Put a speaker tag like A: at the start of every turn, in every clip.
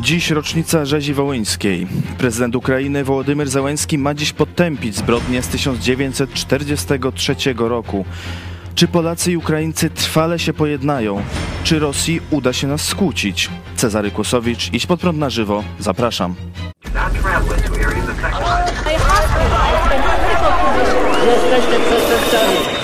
A: Dziś rocznica rzezi wołyńskiej. Prezydent Ukrainy Wołodymyr Załęski ma dziś potępić zbrodnie z 1943 roku. Czy Polacy i Ukraińcy trwale się pojednają? Czy Rosji uda się nas skłócić? Cezary Kłosowicz, idź pod prąd na żywo. Zapraszam.
B: Jesteście przestępcami.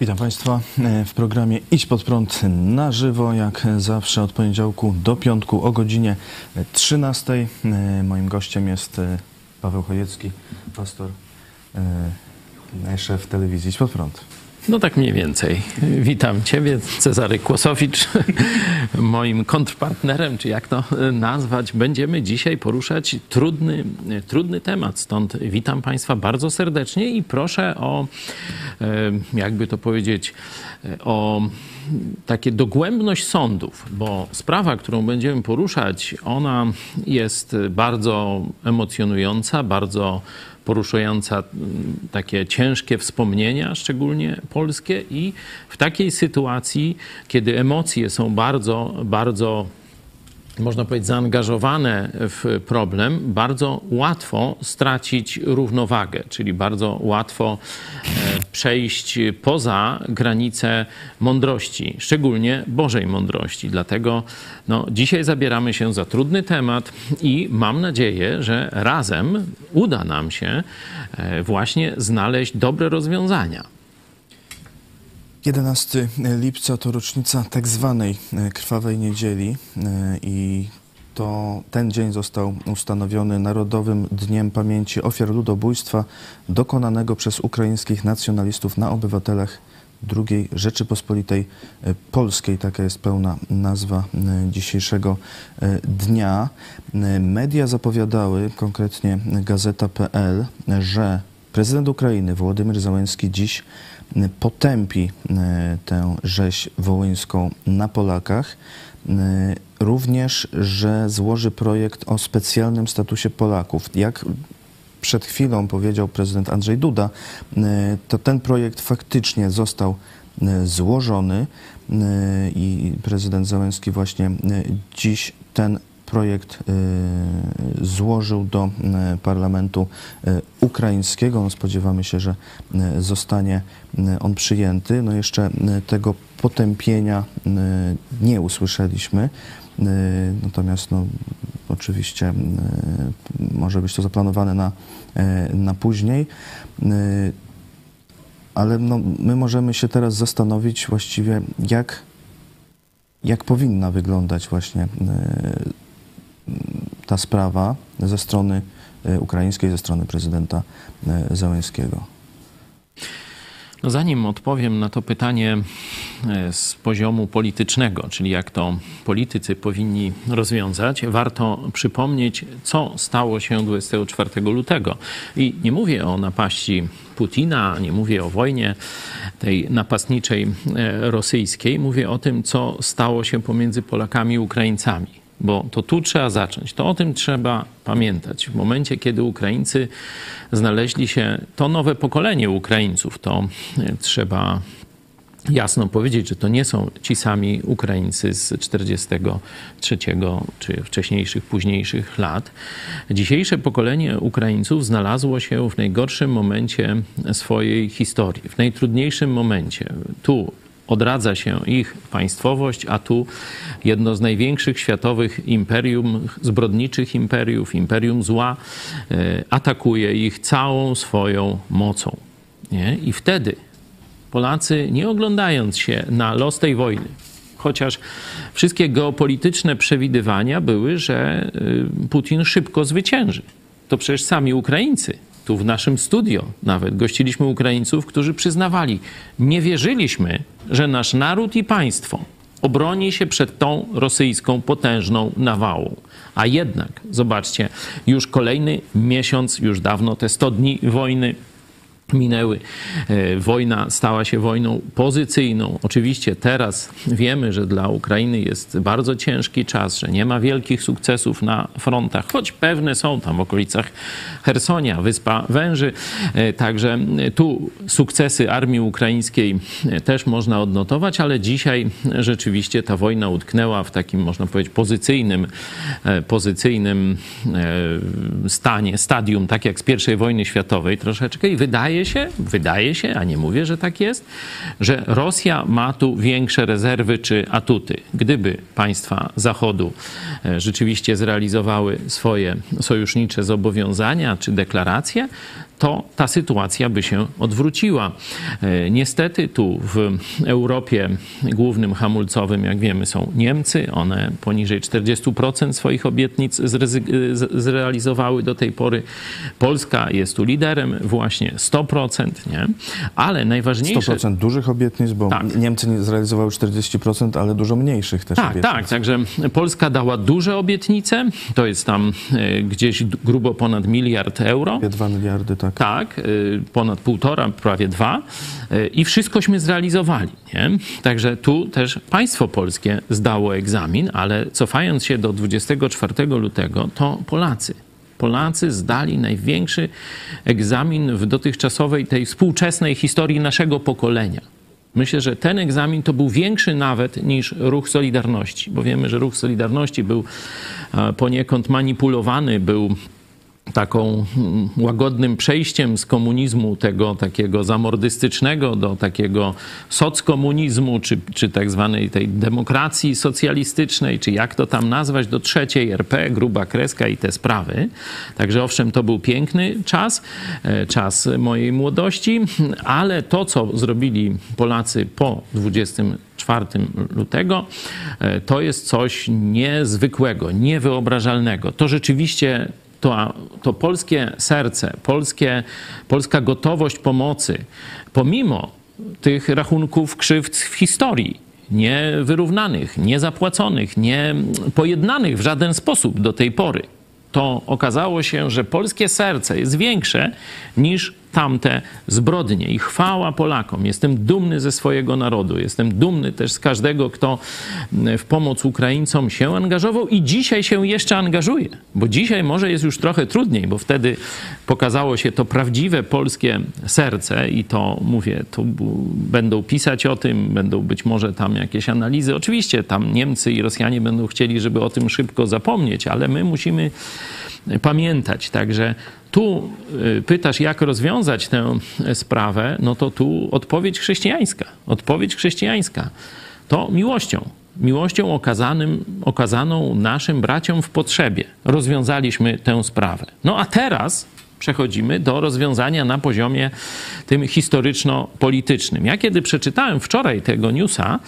A: Witam Państwa e, w programie Idź pod prąd na żywo, jak zawsze od poniedziałku do piątku o godzinie 13. E, Moim gościem jest e, Paweł Chojecki, pastor, szef telewizji Idź pod prąd.
C: No tak mniej więcej. Witam Ciebie, Cezary Kłosowicz, moim kontrpartnerem, czy jak to nazwać. Będziemy dzisiaj poruszać trudny, trudny temat, stąd witam Państwa bardzo serdecznie i proszę o, e, jakby to powiedzieć, o takie dogłębność sądów, bo sprawa, którą będziemy poruszać, ona jest bardzo emocjonująca, bardzo poruszająca mm, takie ciężkie wspomnienia, szczególnie polskie, i w takiej sytuacji, kiedy emocje są bardzo, bardzo można powiedzieć, zaangażowane w problem, bardzo łatwo stracić równowagę, czyli bardzo łatwo e, przejść poza granice mądrości, szczególnie Bożej mądrości. Dlatego no, dzisiaj zabieramy się za trudny temat i mam nadzieję, że razem uda nam się e, właśnie znaleźć dobre rozwiązania.
A: 11 lipca to rocznica tak zwanej e, krwawej niedzieli e, i to ten dzień został ustanowiony Narodowym Dniem Pamięci Ofiar Ludobójstwa dokonanego przez ukraińskich nacjonalistów na obywatelach II Rzeczypospolitej e, Polskiej. Taka jest pełna nazwa dzisiejszego dnia. Media zapowiadały, konkretnie Gazeta.pl, że prezydent Ukrainy Wołodymyr Załęski dziś potępi e, tę rzeź wołyńską na Polakach. E, również, że złoży projekt o specjalnym statusie Polaków. Jak przed chwilą powiedział prezydent Andrzej Duda, e, to ten projekt faktycznie został złożony i prezydent Załęski właśnie dziś ten projekt y, złożył do y, parlamentu y, ukraińskiego. No spodziewamy się, że zostanie on przyjęty. No jeszcze tego potępienia nie usłyszeliśmy. Natomiast no, oczywiście może być to zaplanowane na, na później. Ale no, my możemy się teraz zastanowić właściwie, jak, jak powinna wyglądać właśnie ta sprawa ze strony e, ukraińskiej, ze strony prezydenta e, Zełenskiego?
C: No zanim odpowiem na to pytanie e, z poziomu politycznego, czyli jak to politycy powinni rozwiązać, warto przypomnieć, co stało się 24 lutego. I nie mówię o napaści Putina, nie mówię o wojnie tej napastniczej rosyjskiej, mówię o tym, co stało się pomiędzy Polakami i Ukraińcami bo to tu trzeba zacząć. To o tym trzeba pamiętać. W momencie, kiedy Ukraińcy znaleźli się, to nowe pokolenie Ukraińców, to e, trzeba jasno powiedzieć, że to nie są ci sami Ukraińcy z 43 czy wcześniejszych, późniejszych lat. Dzisiejsze pokolenie Ukraińców znalazło się w najgorszym momencie swojej historii, w najtrudniejszym momencie. Tu odradza się ich państwowość, a tu jedno z największych światowych imperium, zbrodniczych imperiów, imperium zła, e, atakuje ich całą swoją mocą. Nie? I wtedy Polacy, nie oglądając się na los tej wojny, chociaż wszystkie geopolityczne przewidywania były, że e, Putin szybko zwycięży. To przecież sami Ukraińcy tu w naszym studio nawet gościliśmy Ukraińców, którzy przyznawali, nie wierzyliśmy, że nasz naród i państwo obroni się przed tą rosyjską potężną nawałą. A jednak, zobaczcie, już kolejny miesiąc, już dawno te 100 dni wojny minęły. E, wojna stała się wojną pozycyjną. Oczywiście teraz wiemy, że dla Ukrainy jest bardzo ciężki czas, że nie ma wielkich sukcesów na frontach, choć pewne są tam w okolicach Hersonia, Wyspa Węży. E, także tu sukcesy armii ukraińskiej też można odnotować, ale dzisiaj rzeczywiście ta wojna utknęła w takim, można powiedzieć, pozycyjnym, e, pozycyjnym stanie, stadium, tak jak z pierwszej wojny światowej troszeczkę i wydaje wydaje się, wydaje się, a nie mówię, że tak jest, że Rosja ma tu większe rezerwy czy atuty. Gdyby państwa Zachodu e, rzeczywiście zrealizowały swoje sojusznicze zobowiązania czy deklaracje, to ta sytuacja by się odwróciła. E, niestety tu w Europie głównym hamulcowym, jak wiemy, są Niemcy. One poniżej 40% swoich obietnic zrealizowały do tej pory. Polska jest tu liderem, właśnie 100%, nie? Ale najważniejsze...
A: 100% dużych obietnic, bo tak. Niemcy nie zrealizowały 40%, ale dużo mniejszych też
C: tak,
A: obietnic.
C: Tak, także Polska dała duże obietnice. To jest tam e, gdzieś grubo ponad miliard euro.
A: 2 miliardy, tak
C: tak. Tak, y, ponad półtora, prawie dwa y, i wszystkośmy zrealizowali. Nie? Także tu też państwo polskie zdało egzamin, ale cofając się do 24 lutego, to Polacy. Polacy zdali największy egzamin w dotychczasowej, tej współczesnej historii naszego pokolenia. Myślę, że ten egzamin to był większy nawet niż ruch Solidarności, bo wiemy, że ruch Solidarności był poniekąd manipulowany, był taką mm, łagodnym przejściem z komunizmu tego takiego zamordystycznego do takiego sockomunizmu, czy, czy tak zwanej tej demokracji socjalistycznej, czy jak to tam nazwać, do trzeciej RP, gruba kreska i te sprawy. Także owszem, to był piękny czas, e, czas mojej młodości, ale to, co zrobili Polacy po 24 lutego, e, to jest coś niezwykłego, niewyobrażalnego. To rzeczywiście to, to polskie serce, polskie, polska gotowość pomocy, pomimo tych rachunków krzywd w historii, niewyrównanych, niezapłaconych, nie pojednanych w żaden sposób do tej pory, to okazało się, że polskie serce jest większe niż tamte zbrodnie. I chwała Polakom. Jestem dumny ze swojego narodu. Jestem dumny też z każdego, kto w pomoc Ukraińcom się angażował i dzisiaj się jeszcze angażuje. Bo dzisiaj może jest już trochę trudniej, bo wtedy pokazało się to prawdziwe polskie serce i to, mówię, będą pisać o tym, będą być może tam jakieś analizy. Oczywiście tam Niemcy i Rosjanie będą chcieli, żeby o tym szybko zapomnieć, ale my musimy pamiętać. Także tu y, pytasz, jak rozwiązać tę sprawę, no to tu odpowiedź chrześcijańska. Odpowiedź chrześcijańska to miłością. Miłością okazanym, okazaną naszym braciom w potrzebie. Rozwiązaliśmy tę sprawę. No a teraz przechodzimy do rozwiązania na poziomie tym historyczno-politycznym. Ja kiedy przeczytałem wczoraj tego newsa,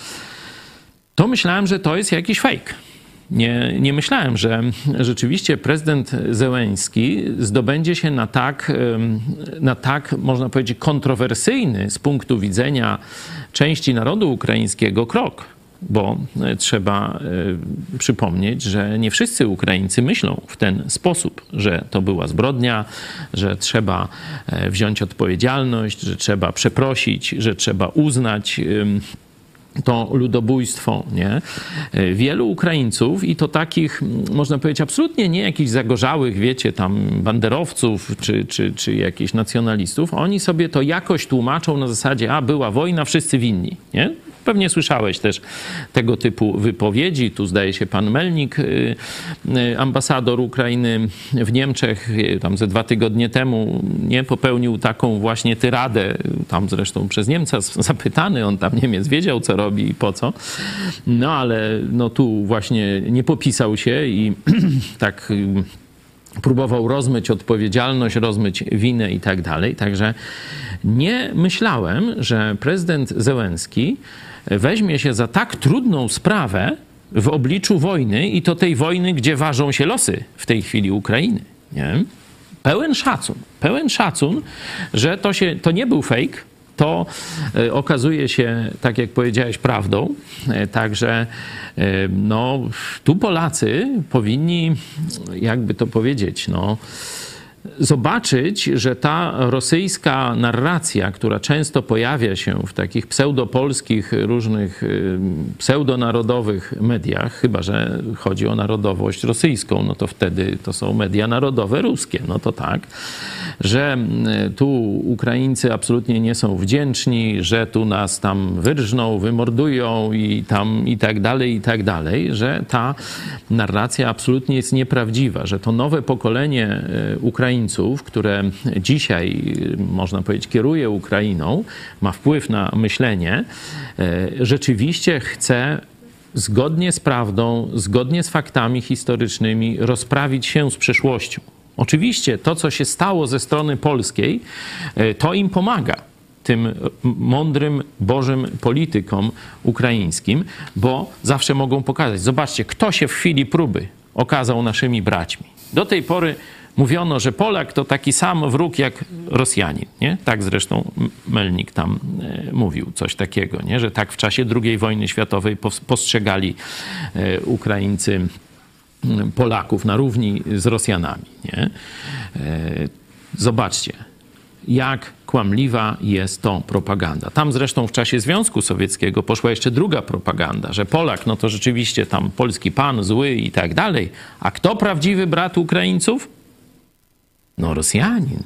C: to myślałem, że to jest jakiś fake nie, nie myślałem, że rzeczywiście prezydent Zełęński zdobędzie się na tak, na tak, można powiedzieć, kontrowersyjny z punktu widzenia części narodu ukraińskiego krok. Bo e, trzeba e, przypomnieć, że nie wszyscy Ukraińcy myślą w ten sposób, że to była zbrodnia, że trzeba e, wziąć odpowiedzialność, że trzeba przeprosić, że trzeba uznać to ludobójstwo, nie? Wielu Ukraińców i to takich, można powiedzieć, absolutnie nie jakichś zagorzałych, wiecie, tam banderowców czy, czy, czy jakichś nacjonalistów, oni sobie to jakoś tłumaczą na zasadzie, a była wojna, wszyscy winni, nie? Pewnie słyszałeś też tego typu wypowiedzi. Tu zdaje się pan Melnik, y, y, ambasador Ukrainy w Niemczech, y, tam ze dwa tygodnie temu nie popełnił taką właśnie tyradę, tam zresztą przez Niemca zapytany, on tam Niemiec wiedział co robi i po co. No ale no tu właśnie nie popisał się i tak próbował rozmyć odpowiedzialność, rozmyć winę i tak dalej. Także nie myślałem, że prezydent Zełenski weźmie się za tak trudną sprawę w obliczu wojny i to tej wojny, gdzie ważą się losy w tej chwili Ukrainy. Nie? Pełen szacun, pełen szacun, że to, się, to nie był fake, to e, okazuje się, tak jak powiedziałeś, prawdą. E, także no, tu Polacy powinni, jakby to powiedzieć, no, zobaczyć, że ta rosyjska narracja, która często pojawia się w takich pseudopolskich, różnych y, pseudonarodowych mediach, chyba że chodzi o narodowość rosyjską, no to wtedy to są media narodowe ruskie, no to tak, że y, tu Ukraińcy absolutnie nie są wdzięczni, że tu nas tam wyrżną, wymordują i tam i tak dalej, i tak dalej, że ta narracja absolutnie jest nieprawdziwa, że to nowe pokolenie Ukraińców Które dzisiaj, można powiedzieć, kieruje Ukrainą, ma wpływ na myślenie, e, rzeczywiście chce zgodnie z prawdą, zgodnie z faktami historycznymi rozprawić się z przeszłością. Oczywiście to, co się stało ze strony polskiej, e, to im pomaga tym mądrym, bożym politykom ukraińskim, bo zawsze mogą pokazać, zobaczcie, kto się w chwili próby okazał naszymi braćmi. Do tej pory mówiono, że Polak to taki sam wróg jak Rosjanin. Nie? Tak zresztą Melnik tam e, mówił coś takiego, nie? że tak w czasie II wojny światowej postrzegali e, Ukraińcy Polaków na równi z Rosjanami. Nie? E, zobaczcie, jak kłamliwa jest to propaganda. Tam zresztą w czasie Związku Sowieckiego poszła jeszcze druga propaganda, że Polak, no to rzeczywiście tam polski pan zły i tak dalej. A kto prawdziwy brat Ukraińców? No Rosjanin,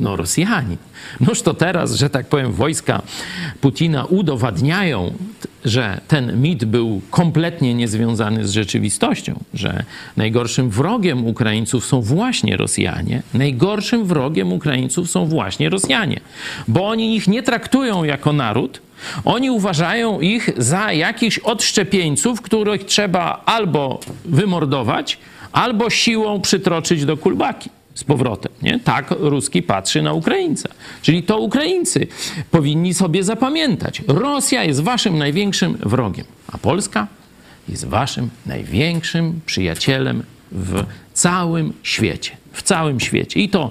C: no Rosjanin. Noż to teraz, że tak powiem, wojska Putina udowadniają, że ten mit był kompletnie niezwiązany z rzeczywistością, że najgorszym wrogiem Ukraińców są właśnie Rosjanie. Najgorszym wrogiem Ukraińców są właśnie Rosjanie, bo oni ich nie traktują jako naród, oni uważają ich za jakichś odszczepieńców, których trzeba albo wymordować, albo siłą przytroczyć do kulbaki z powrotem. Nie? Tak Ruski patrzy na Ukraińca. Czyli to Ukraińcy powinni sobie zapamiętać. Rosja jest waszym największym wrogiem, a Polska jest waszym największym przyjacielem w całym świecie. W całym świecie. I to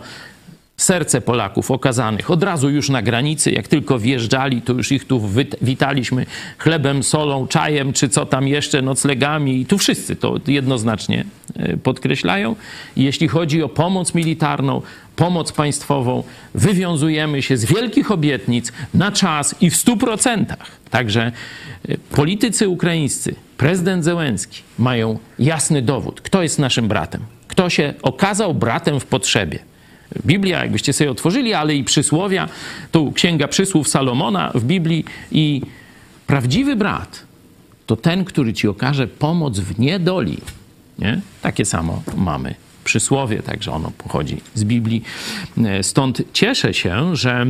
C: serce Polaków okazanych od razu już na granicy, jak tylko wjeżdżali, to już ich tu witaliśmy chlebem, solą, czajem, czy co tam jeszcze, noclegami i tu wszyscy to jednoznacznie e, podkreślają. Jeśli chodzi o pomoc militarną, pomoc państwową, wywiązujemy się z wielkich obietnic na czas i w stu procentach. Także e, politycy ukraińscy, prezydent Zełenski mają jasny dowód, kto jest naszym bratem, kto się okazał bratem w potrzebie. Biblia, jakbyście sobie otworzyli, ale i przysłowia, tu księga przysłów Salomona w Biblii i prawdziwy brat to ten, który ci okaże pomoc w niedoli. Nie? Takie samo mamy przysłowie, także ono pochodzi z Biblii. Stąd cieszę się, że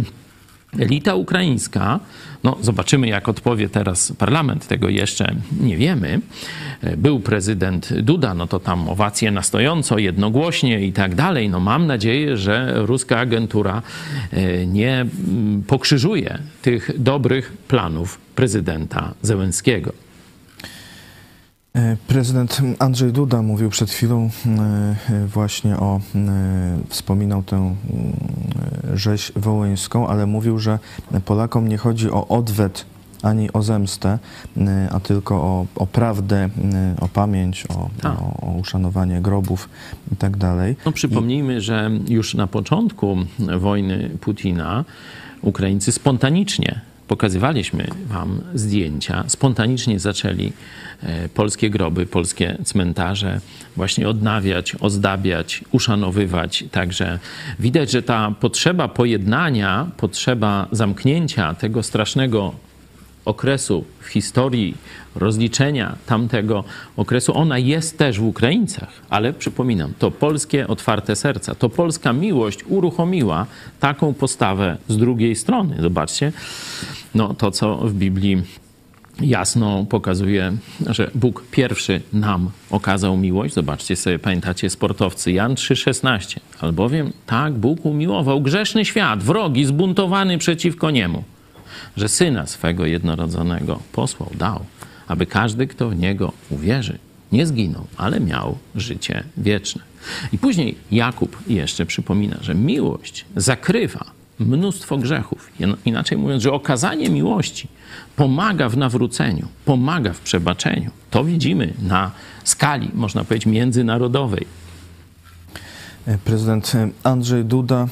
C: elita ukraińska, no zobaczymy jak odpowie teraz parlament, tego jeszcze nie wiemy. Był prezydent Duda, no to tam owacje na stojąco, jednogłośnie i tak dalej. No mam nadzieję, że ruska agentura e, nie mm, pokrzyżuje tych dobrych planów prezydenta Zełenskiego.
A: E, prezydent Andrzej Duda mówił przed chwilą e, właśnie o, wspominał tę rzeź wołyńską, ale mówił, że Polakom nie chodzi o odwet ani o zemstę, a tylko o, o prawdę, o pamięć, o, o, o uszanowanie grobów i tak.
C: No przypomnijmy, I... że już na początku wojny Putina Ukraińcy spontanicznie pokazywaliśmy wam zdjęcia, spontanicznie zaczęli e, polskie groby, polskie cmentarze właśnie odnawiać, ozdabiać, uszanowywać. Także widać, że ta potrzeba pojednania, potrzeba zamknięcia tego strasznego okresu w historii rozliczenia tamtego okresu, ona jest też w Ukraińcach, ale przypominam, to polskie otwarte serca, to polska miłość uruchomiła taką postawę z drugiej strony. Zobaczcie, no to co w Biblii jasno pokazuje, że Bóg pierwszy nam okazał miłość. Zobaczcie sobie, pamiętacie sportowcy Jan 3,16. Albowiem tak Bóg umiłował grzeszny świat, wrogi, zbuntowany przeciwko niemu że Syna swego jednorodzonego posłał, dał, aby każdy, kto w Niego uwierzy, nie zginął, ale miał życie wieczne. I później Jakub jeszcze przypomina, że miłość zakrywa mnóstwo grzechów. Inaczej mówiąc, że okazanie miłości pomaga w nawróceniu, pomaga w przebaczeniu. To widzimy na skali, można powiedzieć, międzynarodowej.
A: Prezydent Andrzej Duda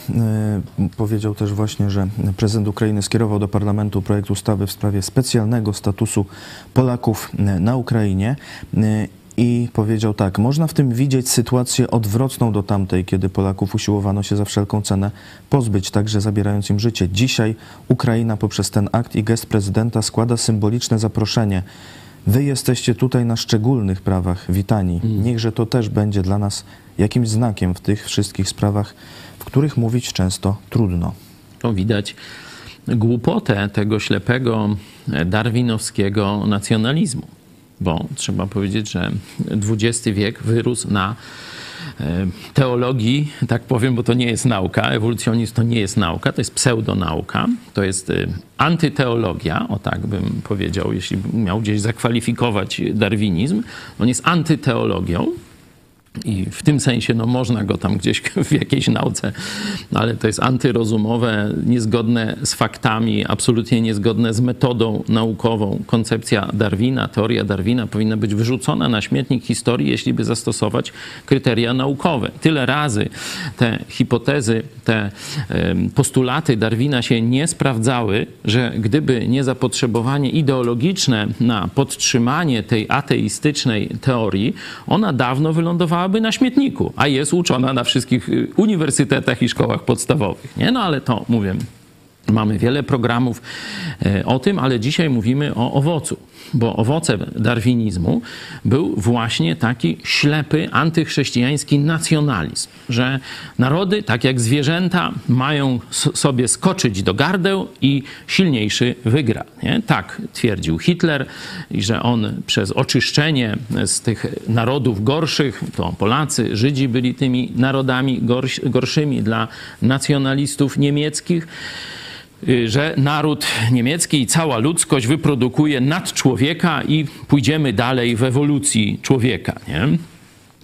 A: e, powiedział też właśnie, że prezydent Ukrainy skierował do parlamentu projekt ustawy w sprawie specjalnego statusu Polaków e, na Ukrainie e, i powiedział tak: Można w tym widzieć sytuację odwrotną do tamtej, kiedy Polaków usiłowano się za wszelką cenę pozbyć, także zabierając im życie. Dzisiaj Ukraina poprzez ten akt i gest prezydenta składa symboliczne zaproszenie. Wy jesteście tutaj na szczególnych prawach witani. Niechże to też będzie dla nas jakimś znakiem w tych wszystkich sprawach, w których mówić często trudno.
C: To widać głupotę tego ślepego darwinowskiego nacjonalizmu, bo trzeba powiedzieć, że XX wiek wyrósł na e, teologii, tak powiem, bo to nie jest nauka, ewolucjonizm to nie jest nauka, to jest pseudonauka, to jest e, antyteologia, o tak bym powiedział, jeśli miał gdzieś zakwalifikować darwinizm, on jest antyteologią, i w tym sensie no, można go tam gdzieś w jakiejś nauce, ale to jest antyrozumowe, niezgodne z faktami, absolutnie niezgodne z metodą naukową. Koncepcja Darwina, teoria Darwina powinna być wyrzucona na śmietnik historii, jeśli by zastosować kryteria naukowe. Tyle razy te hipotezy, te postulaty Darwina się nie sprawdzały, że gdyby nie zapotrzebowanie ideologiczne na podtrzymanie tej ateistycznej teorii, ona dawno wylądowała leżałaby na śmietniku, a jest uczona na wszystkich y, uniwersytetach i szkołach podstawowych. Nie? No ale to mówię, Mamy wiele programów e, o tym, ale dzisiaj mówimy o owocu, bo owocem darwinizmu był właśnie taki ślepy, antychrześcijański nacjonalizm, że narody, tak jak zwierzęta, mają sobie skoczyć do gardeł i silniejszy wygra. Nie? Tak twierdził Hitler, że on przez oczyszczenie z tych narodów gorszych, to Polacy, Żydzi byli tymi narodami gorszymi dla nacjonalistów niemieckich, że naród niemiecki i cała ludzkość wyprodukuje nad człowieka i pójdziemy dalej w ewolucji człowieka. Nie?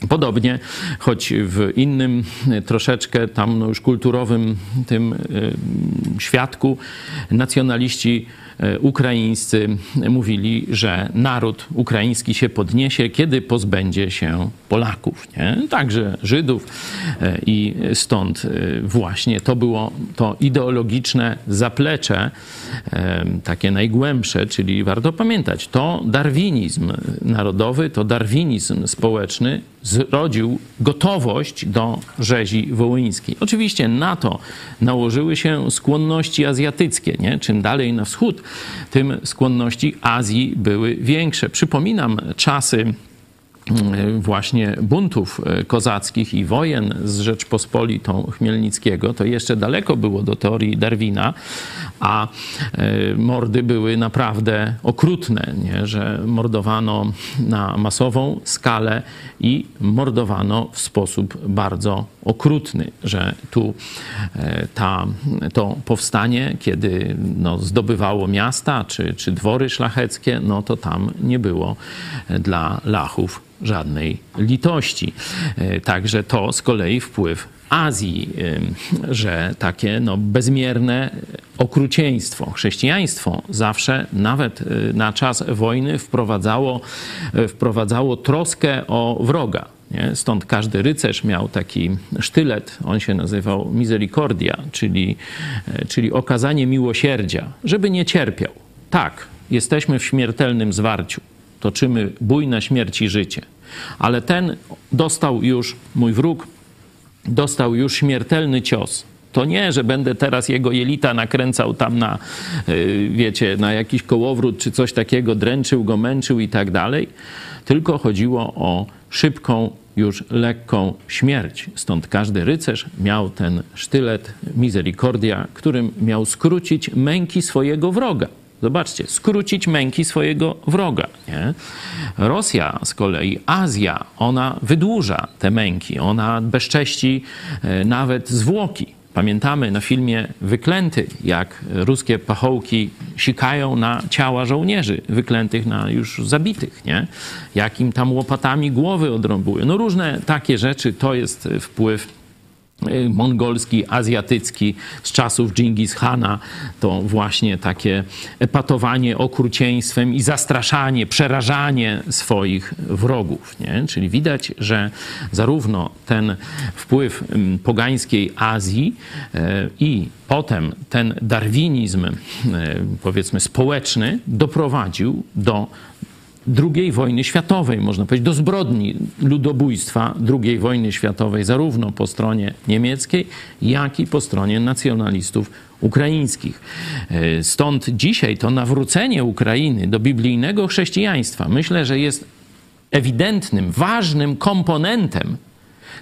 C: Podobnie, choć w innym y, troszeczkę tam no już kulturowym tym y, świadku nacjonaliści ukraińscy mówili, że naród ukraiński się podniesie, kiedy pozbędzie się Polaków, nie? także Żydów. E, I stąd e, właśnie to było to ideologiczne zaplecze, takie najgłębsze, czyli warto pamiętać, to darwinizm narodowy, to darwinizm społeczny zrodził gotowość do rzezi wołyńskiej. Oczywiście na to nałożyły się skłonności azjatyckie. Nie? Czym dalej na wschód, tym skłonności Azji były większe. Przypominam czasy właśnie buntów e, kozackich i wojen z Rzeczpospolitą Chmielnickiego, to jeszcze daleko było do teorii Darwina, a e, mordy były naprawdę okrutne, nie? że mordowano na masową skalę i mordowano w sposób bardzo okrutny, że tu e, ta, to powstanie, kiedy no, zdobywało miasta czy, czy dwory szlacheckie, no to tam nie było dla Lachów żadnej litości. E, także to z kolei wpływ Azji, że takie no, bezmierne okrucieństwo, chrześcijaństwo zawsze, nawet na czas wojny, wprowadzało, wprowadzało troskę o wroga. Nie? Stąd każdy rycerz miał taki sztylet, on się nazywał misericordia, czyli, y, czyli okazanie miłosierdzia, żeby nie cierpiał. Tak, jesteśmy w śmiertelnym zwarciu, toczymy bój na śmierć i życie. Ale ten dostał już, mój wróg, dostał już śmiertelny cios. To nie, że będę teraz jego jelita nakręcał tam na, y, wiecie, na jakiś kołowrót czy coś takiego, dręczył go, męczył i tak dalej, tylko chodziło o szybką, już lekką śmierć. Stąd każdy rycerz miał ten sztylet misericordia, którym miał skrócić męki swojego wroga. Zobaczcie, skrócić męki swojego wroga. Nie? Rosja z kolei, Azja, ona wydłuża te męki, ona bezcześci e, nawet zwłoki. Pamiętamy na filmie Wyklęty, jak ruskie pachołki sikają na ciała żołnierzy wyklętych, na już zabitych, nie? Jak im tam łopatami głowy odrąbują. No różne takie rzeczy, to jest wpływ mongolski, azjatycki z czasów Dżingis Hana, to właśnie takie epatowanie okrucieństwem i zastraszanie, przerażanie swoich wrogów. Nie? Czyli widać, że zarówno ten wpływ pogańskiej Azji e, i potem ten darwinizm, e, powiedzmy, społeczny doprowadził do II wojny światowej, można powiedzieć, do zbrodni ludobójstwa II wojny światowej, zarówno po stronie niemieckiej, jak i po stronie nacjonalistów ukraińskich. E, stąd dzisiaj to nawrócenie Ukrainy do biblijnego chrześcijaństwa myślę, że jest ewidentnym, ważnym komponentem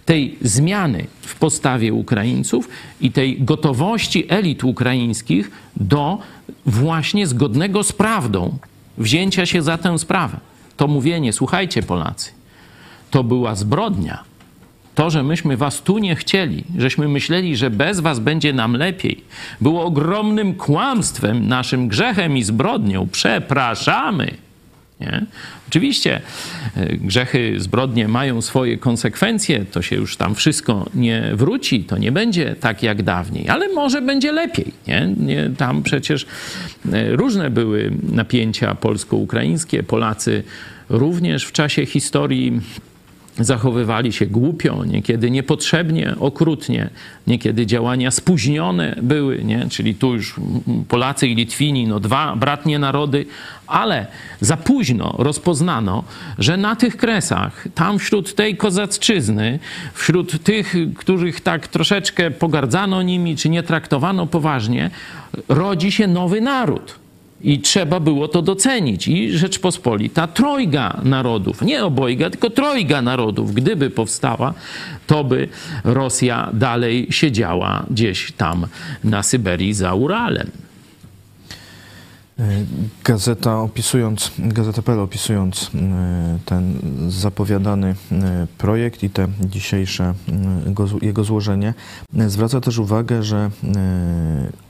C: tej zmiany w postawie Ukraińców i tej gotowości elit ukraińskich do właśnie zgodnego z prawdą wzięcia się za tę sprawę. To mówienie, słuchajcie Polacy, to była zbrodnia. To, że myśmy was tu nie chcieli, żeśmy myśleli, że bez was będzie nam lepiej, było ogromnym kłamstwem, naszym grzechem i zbrodnią. Przepraszamy. Nie? Oczywiście e, grzechy, zbrodnie mają swoje konsekwencje, to się już tam wszystko nie wróci, to nie będzie tak jak dawniej, ale może będzie lepiej. Nie? Nie, tam przecież e, różne były napięcia polsko-ukraińskie. Polacy również w czasie historii zachowywali się głupio, niekiedy niepotrzebnie, okrutnie, niekiedy działania spóźnione były, nie? czyli tu już Polacy i Litwini, no dwa bratnie narody, ale za późno rozpoznano, że na tych kresach, tam wśród tej kozacczyzny, wśród tych, których tak troszeczkę pogardzano nimi, czy nie traktowano poważnie, rodzi się nowy naród i trzeba było to docenić. I Rzeczpospolita, trojga narodów, nie obojga, tylko trojga narodów, gdyby powstała, to by Rosja dalej siedziała gdzieś tam na Syberii za Uralem.
A: E, gazeta opisując, Gazeta.pl opisując e, ten zapowiadany e, projekt i te dzisiejsze jego złożenie, zwraca też uwagę, że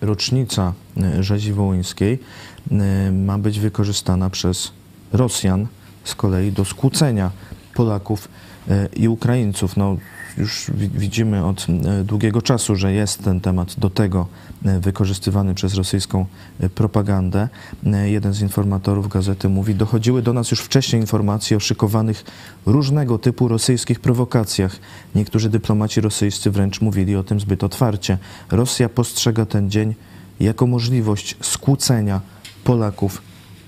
A: rocznica rzezi wołyńskiej ma być wykorzystana przez Rosjan z kolei do skłócenia Polaków i Ukraińców. No, już widzimy od e, długiego czasu, że jest ten temat do tego e, wykorzystywany przez rosyjską e, propagandę. Jeden z informatorów gazety mówi, dochodziły do nas już wcześniej informacje o szykowanych różnego typu rosyjskich prowokacjach. Niektórzy dyplomaci rosyjscy wręcz mówili o tym zbyt otwarcie. Rosja postrzega ten dzień jako możliwość skłócenia Polaków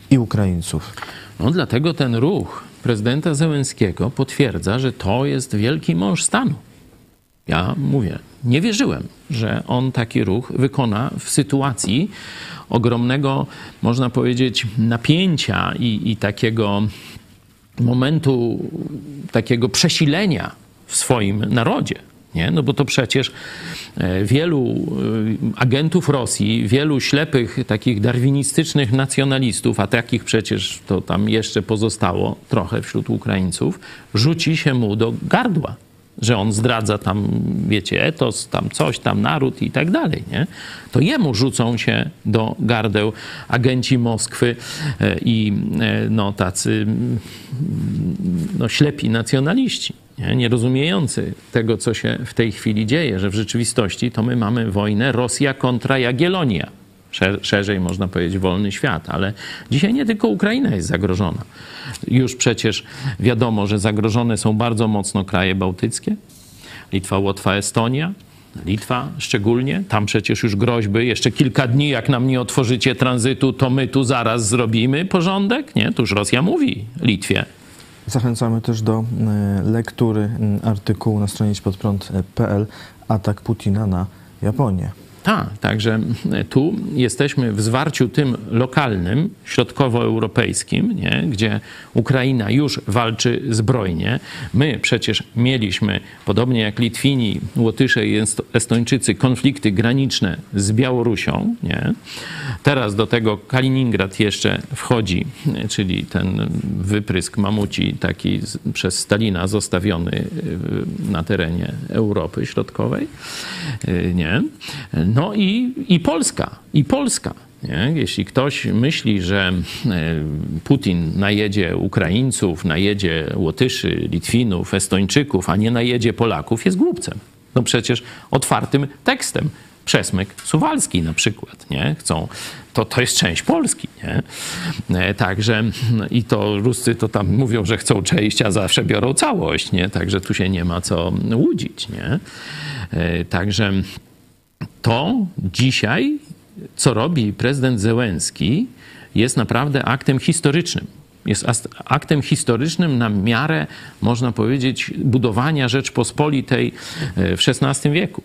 A: i Ukraińców.
C: No dlatego ten ruch prezydenta Zełenskiego potwierdza, że to jest wielki mąż stanu. Ja mówię, nie wierzyłem, że on taki ruch wykona w sytuacji ogromnego, można powiedzieć, napięcia i, i takiego momentu, takiego przesilenia w swoim narodzie. Nie? No bo to przecież e, wielu e, agentów Rosji, wielu ślepych, takich darwinistycznych nacjonalistów, a takich przecież to tam jeszcze pozostało trochę wśród Ukraińców, rzuci się mu do gardła że on zdradza tam, wiecie, etos, tam coś, tam naród i tak dalej, nie? To jemu rzucą się do gardeł agenci Moskwy e, i no, tacy no, ślepi nacjonaliści nie, nie rozumiejący tego, co się w tej chwili dzieje, że w rzeczywistości to my mamy wojnę Rosja kontra Jagiellonia. Szerzej można powiedzieć wolny świat, ale dzisiaj nie tylko Ukraina jest zagrożona. Już przecież wiadomo, że zagrożone są bardzo mocno kraje bałtyckie. Litwa, Łotwa, Estonia, Litwa szczególnie, tam przecież już groźby, jeszcze kilka dni, jak nam nie otworzycie tranzytu, to my tu zaraz zrobimy porządek, nie? To już Rosja mówi Litwie.
A: Zachęcamy też do e, lektury artykułu na stronie podprąd.pl Atak Putina na Japonię.
C: Tak, także tu jesteśmy w zwarciu tym lokalnym, środkowoeuropejskim, nie? gdzie Ukraina już walczy zbrojnie. My przecież mieliśmy, podobnie jak Litwini, Łotysze i Estończycy, konflikty graniczne z Białorusią. Nie? Teraz do tego Kaliningrad jeszcze wchodzi, czyli ten wyprysk mamuci taki przez Stalina zostawiony y, na terenie Europy Środkowej. Y, nie? No i, i Polska, i Polska. Nie? Jeśli ktoś myśli, że e, Putin najedzie Ukraińców, najedzie Łotyszy, Litwinów, Estończyków, a nie najedzie Polaków, jest głupcem. No przecież otwartym tekstem. Przesmyk Suwalski na przykład, nie? Chcą, to, to jest część Polski, nie? E, także i to Ruscy to tam mówią, że chcą część, a zawsze biorą całość, nie? Także tu się nie ma co łudzić, nie? E, także to dzisiaj, co robi prezydent Zełenski, jest naprawdę aktem historycznym. Jest aktem historycznym na miarę, można powiedzieć, budowania Rzeczpospolitej e, w XVI wieku.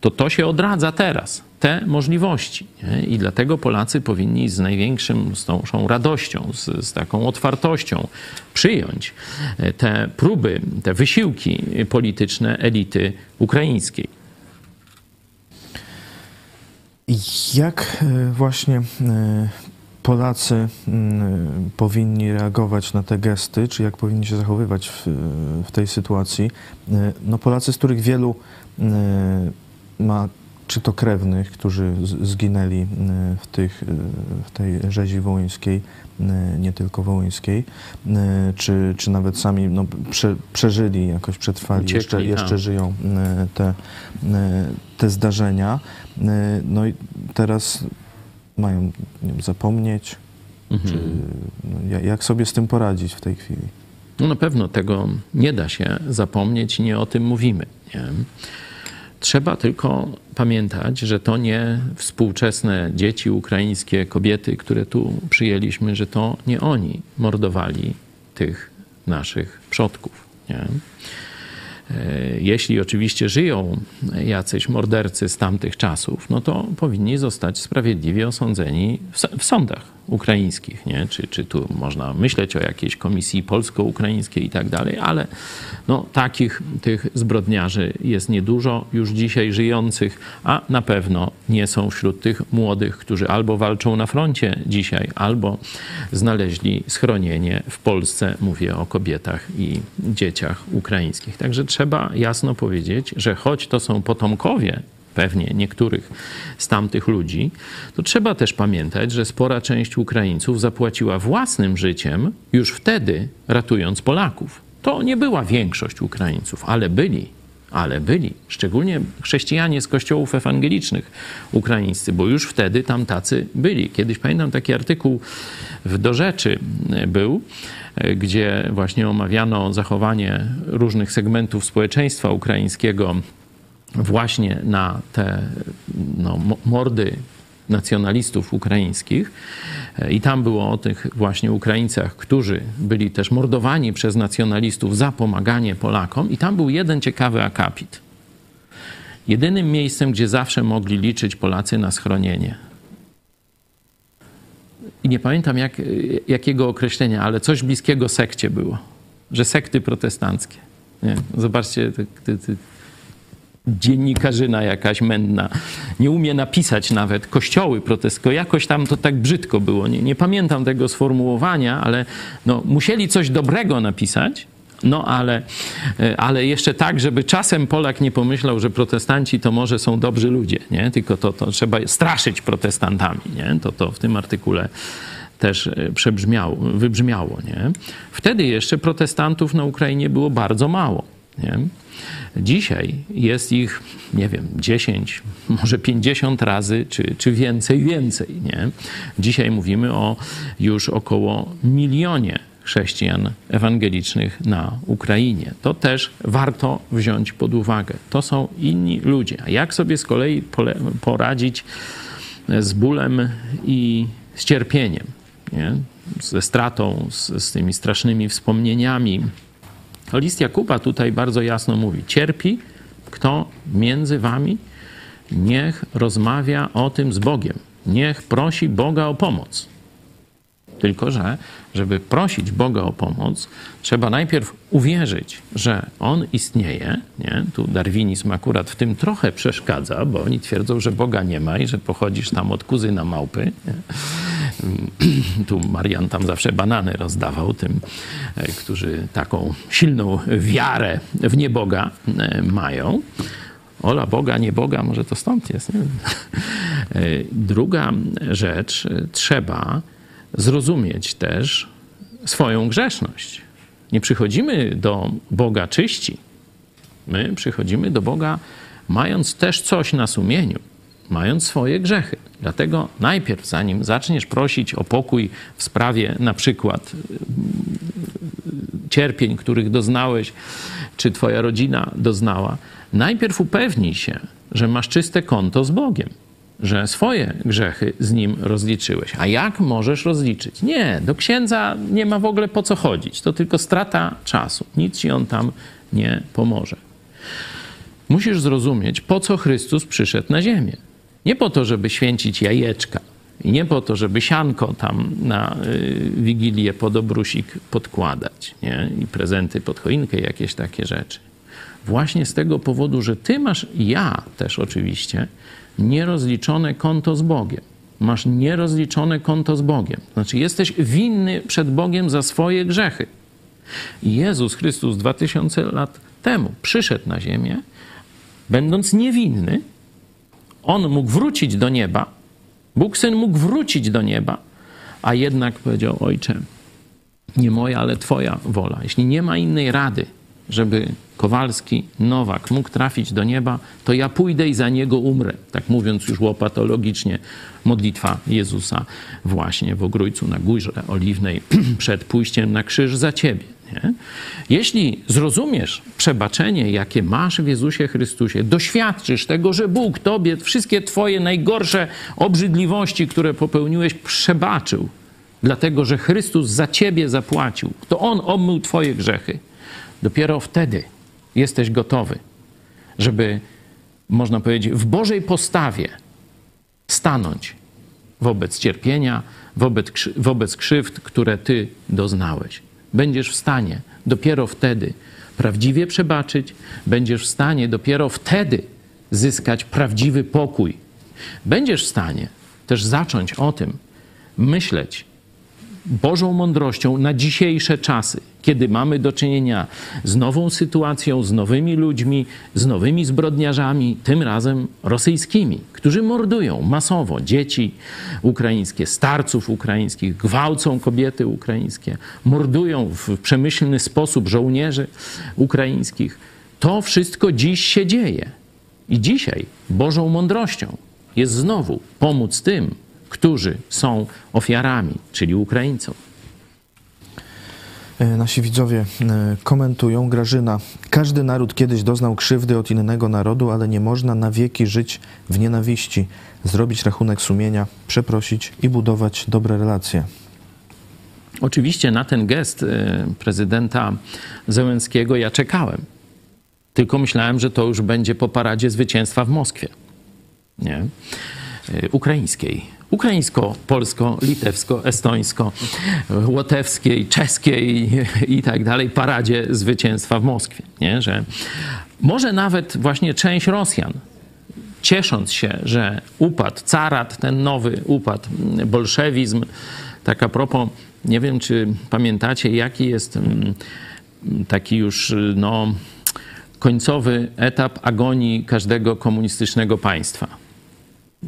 C: To to się odradza teraz, te możliwości. Nie? I dlatego Polacy powinni z największą z tą radością, z, z taką otwartością przyjąć e, te próby, te wysiłki polityczne elity ukraińskiej.
A: Jak e, właśnie Polacy mm, powinni reagować na te gesty, czy jak powinni się zachowywać w, w tej sytuacji? No Polacy, z których wielu ma czy to krewnych, którzy zginęli mm, w, tych, w tej rzezi wołyńskiej, nie tylko wołyńskiej, czy, czy nawet sami no, prze, przeżyli, jakoś przetrwali, Uciekli, jeszcze, jeszcze żyją te, te zdarzenia. No i teraz mają wiem, zapomnieć? Mhm. Czy, no, jak sobie z tym poradzić w tej chwili?
C: No na pewno tego nie da się zapomnieć, nie o tym mówimy. Nie? Trzeba tylko pamiętać, że to nie współczesne dzieci ukraińskie, kobiety, które tu przyjęliśmy, że to nie oni mordowali tych naszych przodków. Nie? E, jeśli oczywiście żyją jacyś mordercy z tamtych czasów, no to powinni zostać sprawiedliwie osądzeni w sądach ukraińskich, nie? Czy, czy tu można myśleć o jakiejś komisji polsko-ukraińskiej i tak dalej, ale no, takich tych zbrodniarzy jest niedużo już dzisiaj żyjących, a na pewno nie są wśród tych młodych, którzy albo walczą na froncie dzisiaj, albo znaleźli schronienie w Polsce. Mówię o kobietach i dzieciach ukraińskich. Także trzeba jasno powiedzieć, że choć to są potomkowie pewnie niektórych z tamtych ludzi, to trzeba też pamiętać, że spora część Ukraińców zapłaciła własnym życiem już wtedy, ratując Polaków. To nie była większość Ukraińców, ale byli. Ale byli, szczególnie chrześcijanie z kościołów ewangelicznych ukraińscy, bo już wtedy tam tacy byli. Kiedyś pamiętam taki artykuł w Do Rzeczy był, gdzie właśnie omawiano zachowanie różnych segmentów społeczeństwa ukraińskiego właśnie na te no, mordy nacjonalistów ukraińskich. I tam było o tych właśnie Ukraińcach, którzy byli też mordowani przez nacjonalistów za pomaganie Polakom. I tam był jeden ciekawy akapit. Jedynym miejscem, gdzie zawsze mogli liczyć Polacy na schronienie. I nie pamiętam jak, jakiego określenia, ale coś bliskiego sekcie było. Że sekty protestanckie. Nie, zobaczcie, te, te, te dziennikarzyna jakaś mędna. Nie umie napisać nawet kościoły protestko. Jakoś tam to tak brzydko było. Nie, nie pamiętam tego sformułowania, ale no, musieli coś dobrego napisać, no ale, e, ale jeszcze tak, żeby czasem Polak nie pomyślał, że protestanci to może są dobrzy ludzie, nie? Tylko to, to trzeba straszyć protestantami, nie? To, to w tym artykule też e, przebrzmiało, wybrzmiało, nie? Wtedy jeszcze protestantów na Ukrainie było bardzo mało, nie? Dzisiaj jest ich, nie wiem, 10, może 50 razy, czy, czy więcej, więcej. Nie? Dzisiaj mówimy o już około milionie chrześcijan ewangelicznych na Ukrainie. To też warto wziąć pod uwagę. To są inni ludzie. A jak sobie z kolei poradzić z bólem i z cierpieniem, nie? ze stratą, z, z tymi strasznymi wspomnieniami, List Jakuba tutaj bardzo jasno mówi: Cierpi kto między wami, niech rozmawia o tym z Bogiem, niech prosi Boga o pomoc. Tylko, że żeby prosić Boga o pomoc, trzeba najpierw uwierzyć, że On istnieje. Nie? Tu darwinizm akurat w tym trochę przeszkadza, bo oni twierdzą, że Boga nie ma i że pochodzisz tam od kuzyna małpy. Nie? Tu Marian tam zawsze banany rozdawał tym, e, którzy taką silną wiarę w nieboga e, mają. Ola Boga, nie Boga, może to stąd jest. Nie? E, druga rzecz, trzeba zrozumieć też swoją grzeszność. Nie przychodzimy do Boga czyści. My przychodzimy do Boga mając też coś na sumieniu, mając swoje grzechy. Dlatego najpierw, zanim zaczniesz prosić o pokój w sprawie na przykład cierpień, których doznałeś, czy twoja rodzina doznała, najpierw upewnij się, że masz czyste konto z Bogiem, że swoje grzechy z Nim rozliczyłeś. A jak możesz rozliczyć? Nie, do księdza nie ma w ogóle po co chodzić. To tylko strata czasu. Nic ci on tam nie pomoże. Musisz zrozumieć, po co Chrystus przyszedł na ziemię. Nie po to, żeby święcić jajeczka, i nie po to, żeby sianko tam na y, Wigilię pod obrusik podkładać nie? i prezenty pod choinkę, jakieś takie rzeczy. Właśnie z tego powodu, że ty masz, ja też oczywiście, nierozliczone konto z Bogiem. Masz nierozliczone konto z Bogiem. Znaczy, jesteś winny przed Bogiem za swoje grzechy. Jezus Chrystus 2000 lat temu przyszedł na ziemię, będąc niewinny. On mógł wrócić do nieba, Bóg syn mógł wrócić do nieba, a jednak powiedział: Ojcze, nie moja, ale Twoja wola. Jeśli nie ma innej rady, żeby Kowalski, Nowak mógł trafić do nieba, to ja pójdę i za niego umrę. Tak mówiąc już łopatologicznie, modlitwa Jezusa właśnie w Ogrójcu na Górze Oliwnej przed pójściem na krzyż za Ciebie. Nie? Jeśli zrozumiesz przebaczenie, jakie masz w Jezusie Chrystusie, doświadczysz tego, że Bóg Tobie wszystkie Twoje najgorsze obrzydliwości, które popełniłeś, przebaczył, dlatego że Chrystus za Ciebie zapłacił, to On obmył Twoje grzechy. Dopiero wtedy jesteś gotowy, żeby, można powiedzieć, w Bożej postawie stanąć wobec cierpienia, wobec, wobec krzywd, które Ty doznałeś będziesz w stanie dopiero wtedy prawdziwie przebaczyć, będziesz w stanie dopiero wtedy zyskać prawdziwy pokój. Będziesz w stanie też zacząć o tym myśleć Bożą mądrością na dzisiejsze czasy, kiedy mamy do czynienia z nową sytuacją, z nowymi ludźmi, z nowymi zbrodniarzami, tym razem rosyjskimi, którzy mordują masowo dzieci ukraińskie, starców ukraińskich, gwałcą kobiety ukraińskie, mordują w przemyślny sposób żołnierzy ukraińskich. To wszystko dziś się dzieje. I dzisiaj Bożą mądrością jest znowu pomóc tym, którzy są ofiarami, czyli Ukraińcom.
A: E, nasi widzowie e, komentują. Grażyna. Każdy naród kiedyś doznał krzywdy od innego narodu, ale nie można na wieki żyć w nienawiści, zrobić rachunek sumienia, przeprosić i budować dobre relacje.
C: Oczywiście na ten gest e, prezydenta Zełenskiego ja czekałem. Tylko myślałem, że to już będzie po paradzie zwycięstwa w Moskwie. Nie? Ukraińskiej ukraińsko, polsko, litewsko, estońsko, łotewskiej, czeskiej i tak dalej paradzie zwycięstwa w Moskwie. Nie? Że może nawet właśnie część Rosjan, ciesząc się, że upadł carat, ten nowy upadł bolszewizm, tak a propos, nie wiem czy pamiętacie, jaki jest mm, taki już no, końcowy etap agonii każdego komunistycznego państwa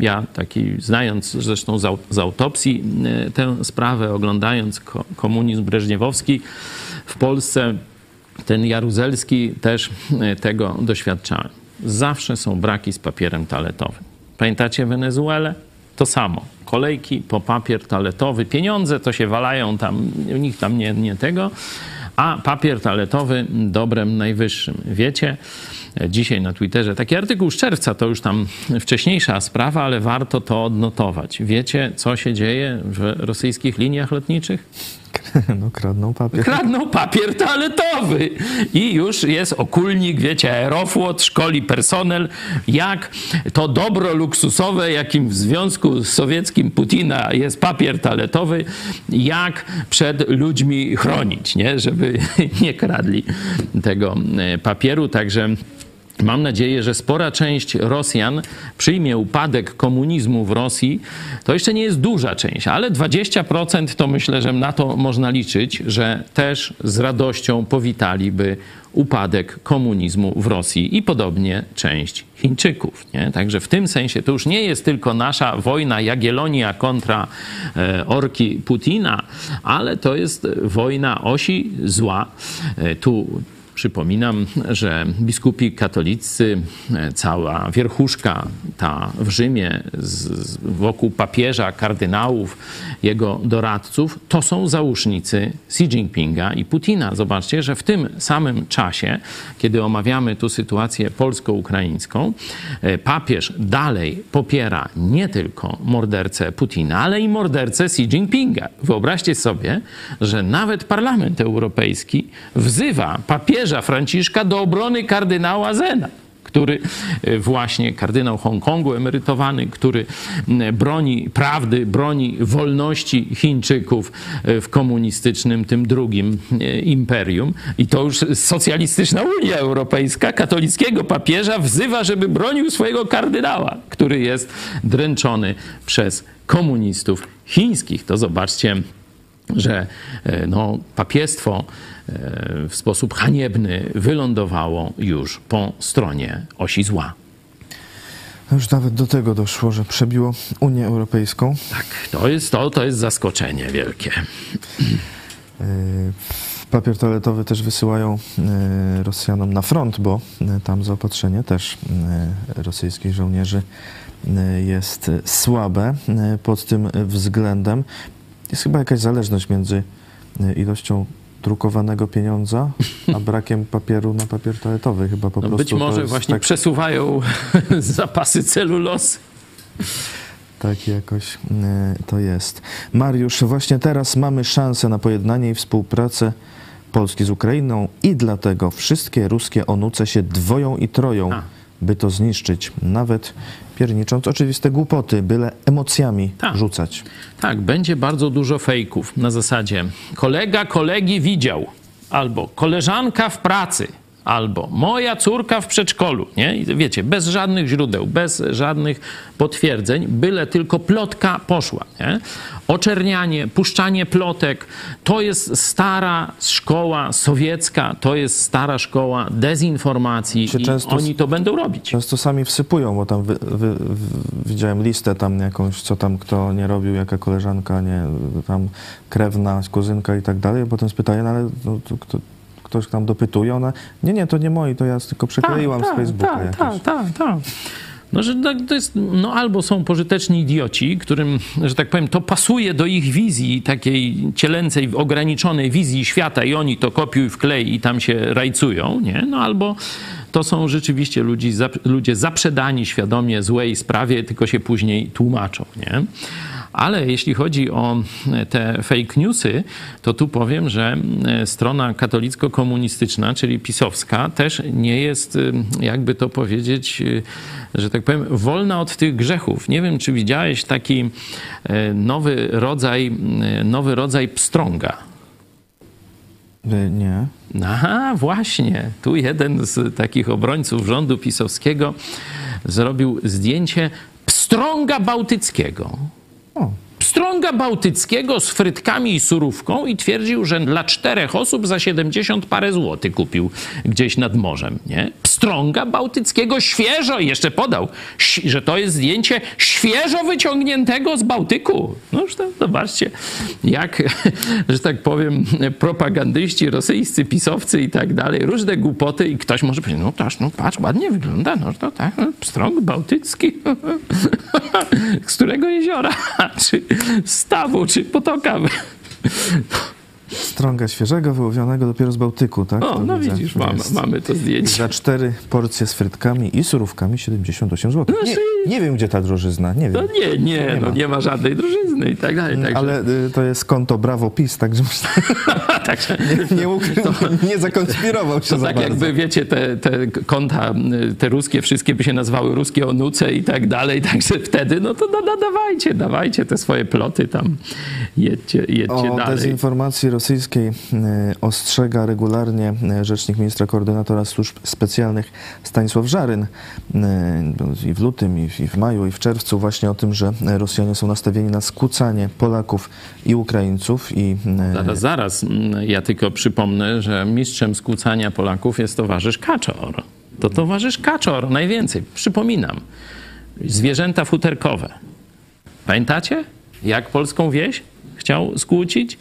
C: ja taki, znając zresztą z, autopsji e, tę sprawę, oglądając komunizm breżniewowski w Polsce, ten jaruzelski, też e, tego doświadczałem. Zawsze są braki z papierem toaletowym. Pamiętacie Wenezuelę? To samo. Kolejki po papier toaletowy. Pieniądze to się walają tam, nikt tam nie, nie tego, a papier toaletowy dobrem najwyższym. Wiecie, dzisiaj na Twitterze taki artykuł z czerwca, to już tam wcześniejsza sprawa, ale warto to odnotować. Wiecie, co się dzieje w rosyjskich liniach lotniczych?
A: No, kradną papier.
C: Kradną papier toaletowy. I już jest okulnik, wiecie, Aeroflot szkoli personel, jak to dobro luksusowe, jakim w Związku Sowieckim Putina jest papier toaletowy, jak przed ludźmi chronić, nie? żeby nie kradli tego e, papieru. Także Mam nadzieję, że spora część Rosjan przyjmie upadek komunizmu w Rosji. To jeszcze nie jest duża część, ale 20% to myślę, że na to można liczyć, że też z radością powitaliby upadek komunizmu w Rosji i podobnie część Chińczyków. Nie? Także w tym sensie to już nie jest tylko nasza wojna Jagielonia kontra e, orki Putina, ale to jest wojna osi zła. E, tu Przypominam, że biskupi katolicy, e, cała wierchuszka ta w Rzymie z, wokół papieża, kardynałów, jego doradców, to są załóżnicy Xi Jinpinga i Putina. Zobaczcie, że w tym samym czasie, kiedy omawiamy tu sytuację polsko-ukraińską, e, papież dalej popiera nie tylko mordercę Putina, ale i mordercę Xi Jinpinga. Wyobraźcie sobie, że nawet Parlament Europejski wzywa papieża Franciszka do obrony kardynała Zena który e, właśnie kardynał Hongkongu emerytowany, który broni prawdy, broni wolności Chińczyków e, w komunistycznym, tym drugim e, imperium. I to już socjalistyczna Unia Europejska katolickiego papieża wzywa, żeby bronił swojego kardynała, który jest dręczony przez komunistów chińskich. To zobaczcie, że no, papiestwo w sposób haniebny wylądowało już po stronie osi zła.
A: Już nawet do tego doszło, że przebiło Unię Europejską.
C: Tak, to jest, to, to jest zaskoczenie wielkie.
A: Yy, papier toaletowy też wysyłają yy, Rosjanom na front, bo tam zaopatrzenie też rosyjskich żołnierzy jest słabe pod tym względem. Jest chyba jakaś zależność między ilością drukowanego pieniądza, a brakiem papieru na papier toaletowy. Chyba po
C: no
A: prostu.
C: Być może właśnie tak... przesuwają zapasy celulosy.
A: Tak jakoś e, to jest. Mariusz, właśnie teraz mamy szansę na pojednanie i współpracę Polski z Ukrainą i dlatego wszystkie ruskie onuce się dwoją i troją. A by to zniszczyć, nawet piernicząc oczywiste głupoty, byle emocjami tak. rzucać.
C: Tak, będzie bardzo dużo fejków na zasadzie kolega kolegi widział, albo koleżanka w pracy, albo moja córka w przedszkolu, nie? I wiecie, bez żadnych źródeł, bez żadnych potwierdzeń, byle tylko plotka poszła, nie? Oczernianie, puszczanie plotek, to jest stara szkoła sowiecka, to jest stara szkoła dezinformacji i oni to będą robić.
A: Często sami wsypują, bo tam wy, wy, widziałem listę tam jakąś, co tam kto nie robił, jaka koleżanka, nie, tam krewna, kuzynka i tak dalej, potem spytają, no ale no, to, kto, ktoś tam dopytuje, ona, nie, nie, to nie moi, to ja tylko przekleiłam
C: ta,
A: z Facebooka
C: Tak, tak, tak, tak. No, że to jest, no albo są pożyteczni idioci, którym, że tak powiem, to pasuje do ich wizji, takiej cielęcej, ograniczonej wizji świata i oni to kopiuj, wklej i tam się rajcują, nie? No albo to są rzeczywiście ludzie, ludzie zaprzedani świadomie złej sprawie, tylko się później tłumaczą, nie? Ale jeśli chodzi o te fake newsy, to tu powiem, że e, strona katolicko-komunistyczna, czyli pisowska, też nie jest, e, jakby to powiedzieć, e, że tak powiem, wolna od tych grzechów. Nie wiem, czy widziałeś taki nowy rodzaj, nowy rodzaj pstrąga.
A: Nie.
C: Aha, właśnie. Tu jeden z takich obrońców rządu pisowskiego zrobił zdjęcie pstrąga bałtyckiego. Pstrąga bałtyckiego z frytkami i surówką i twierdził, że dla czterech osób za 70 parę złotych kupił gdzieś nad morzem, nie? Pstrąga bałtyckiego świeżo i jeszcze podał, że to jest zdjęcie świeżo wyciągniętego z Bałtyku. No to zobaczcie, jak, że tak powiem, propagandyści rosyjscy, pisowcy i tak dalej, różne głupoty i ktoś może powiedzieć, no patrz, no patrz, ładnie wygląda, no to tak, pstrąg bałtycki. z którego jeziora? Czy stawu, czy potoka?
A: Strąga świeżego, wyłowionego dopiero z Bałtyku, tak?
C: O,
A: to
C: no widzisz, mamy, mamy to zdjęcie.
A: Za cztery porcje z frytkami i surówkami 78 zł. No, nie, wiem, gdzie ta drożyzna, nie wiem.
C: No nie, nie, nie, no, ma. nie ma żadnej drożyzny i tak dalej. Także...
A: Ale y, to jest konto Brawo PiS, także także nie, nie, ukrył, to, nie zakonspirował się to
C: za tak
A: bardzo.
C: jakby, wiecie, te, te konta, y, te ruskie, wszystkie by się nazywały ruskie onuce i tak dalej, także wtedy, no to no, no, dawajcie, dawajcie te swoje ploty tam, jedźcie, jedźcie
A: o
C: dalej.
A: dezinformacji rosyjskiej y, ostrzega regularnie y, rzecznik ministra koordynatora służb specjalnych Stanisław Żaryn y, i w lutym, i w maju, i w czerwcu właśnie o tym, że Rosjanie są nastawieni na skłócanie Polaków i Ukraińców. I...
C: Zaraz, zaraz. Ja tylko przypomnę, że mistrzem skłócania Polaków jest towarzysz Kaczor. To towarzysz Kaczor najwięcej. Przypominam. Zwierzęta futerkowe. Pamiętacie? Jak polską wieś chciał skłócić,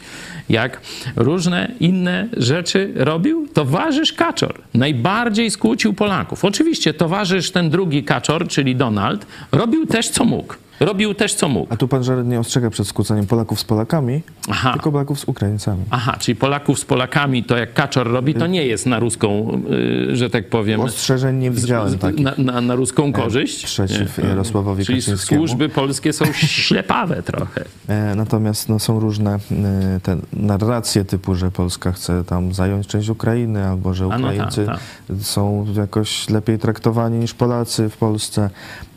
C: jak różne inne rzeczy robił, towarzysz Kaczor najbardziej skłócił Polaków. Oczywiście towarzysz ten drugi Kaczor, czyli Donald, robił też co mógł robił też co mógł.
A: A tu pan Żaret nie ostrzega przed skłóceniem Polaków z Polakami,
C: Aha.
A: tylko Polaków z Ukraińcami.
C: Aha, czyli Polaków z Polakami, to jak Kaczor robi, to nie jest na ruską, y, że tak powiem,
A: Ostrzeżeń nie widziałem takich.
C: na, na, na ruską korzyść.
A: przeciw. Jarosławowi
C: Czyli służby polskie są ślepawe trochę.
A: E, Natomiast no, są różne e, te narracje typu, że Polska chce tam zająć część Ukrainy, albo że
C: no
A: Ukraińcy
C: tak,
A: są jakoś lepiej traktowani niż Polacy w Polsce.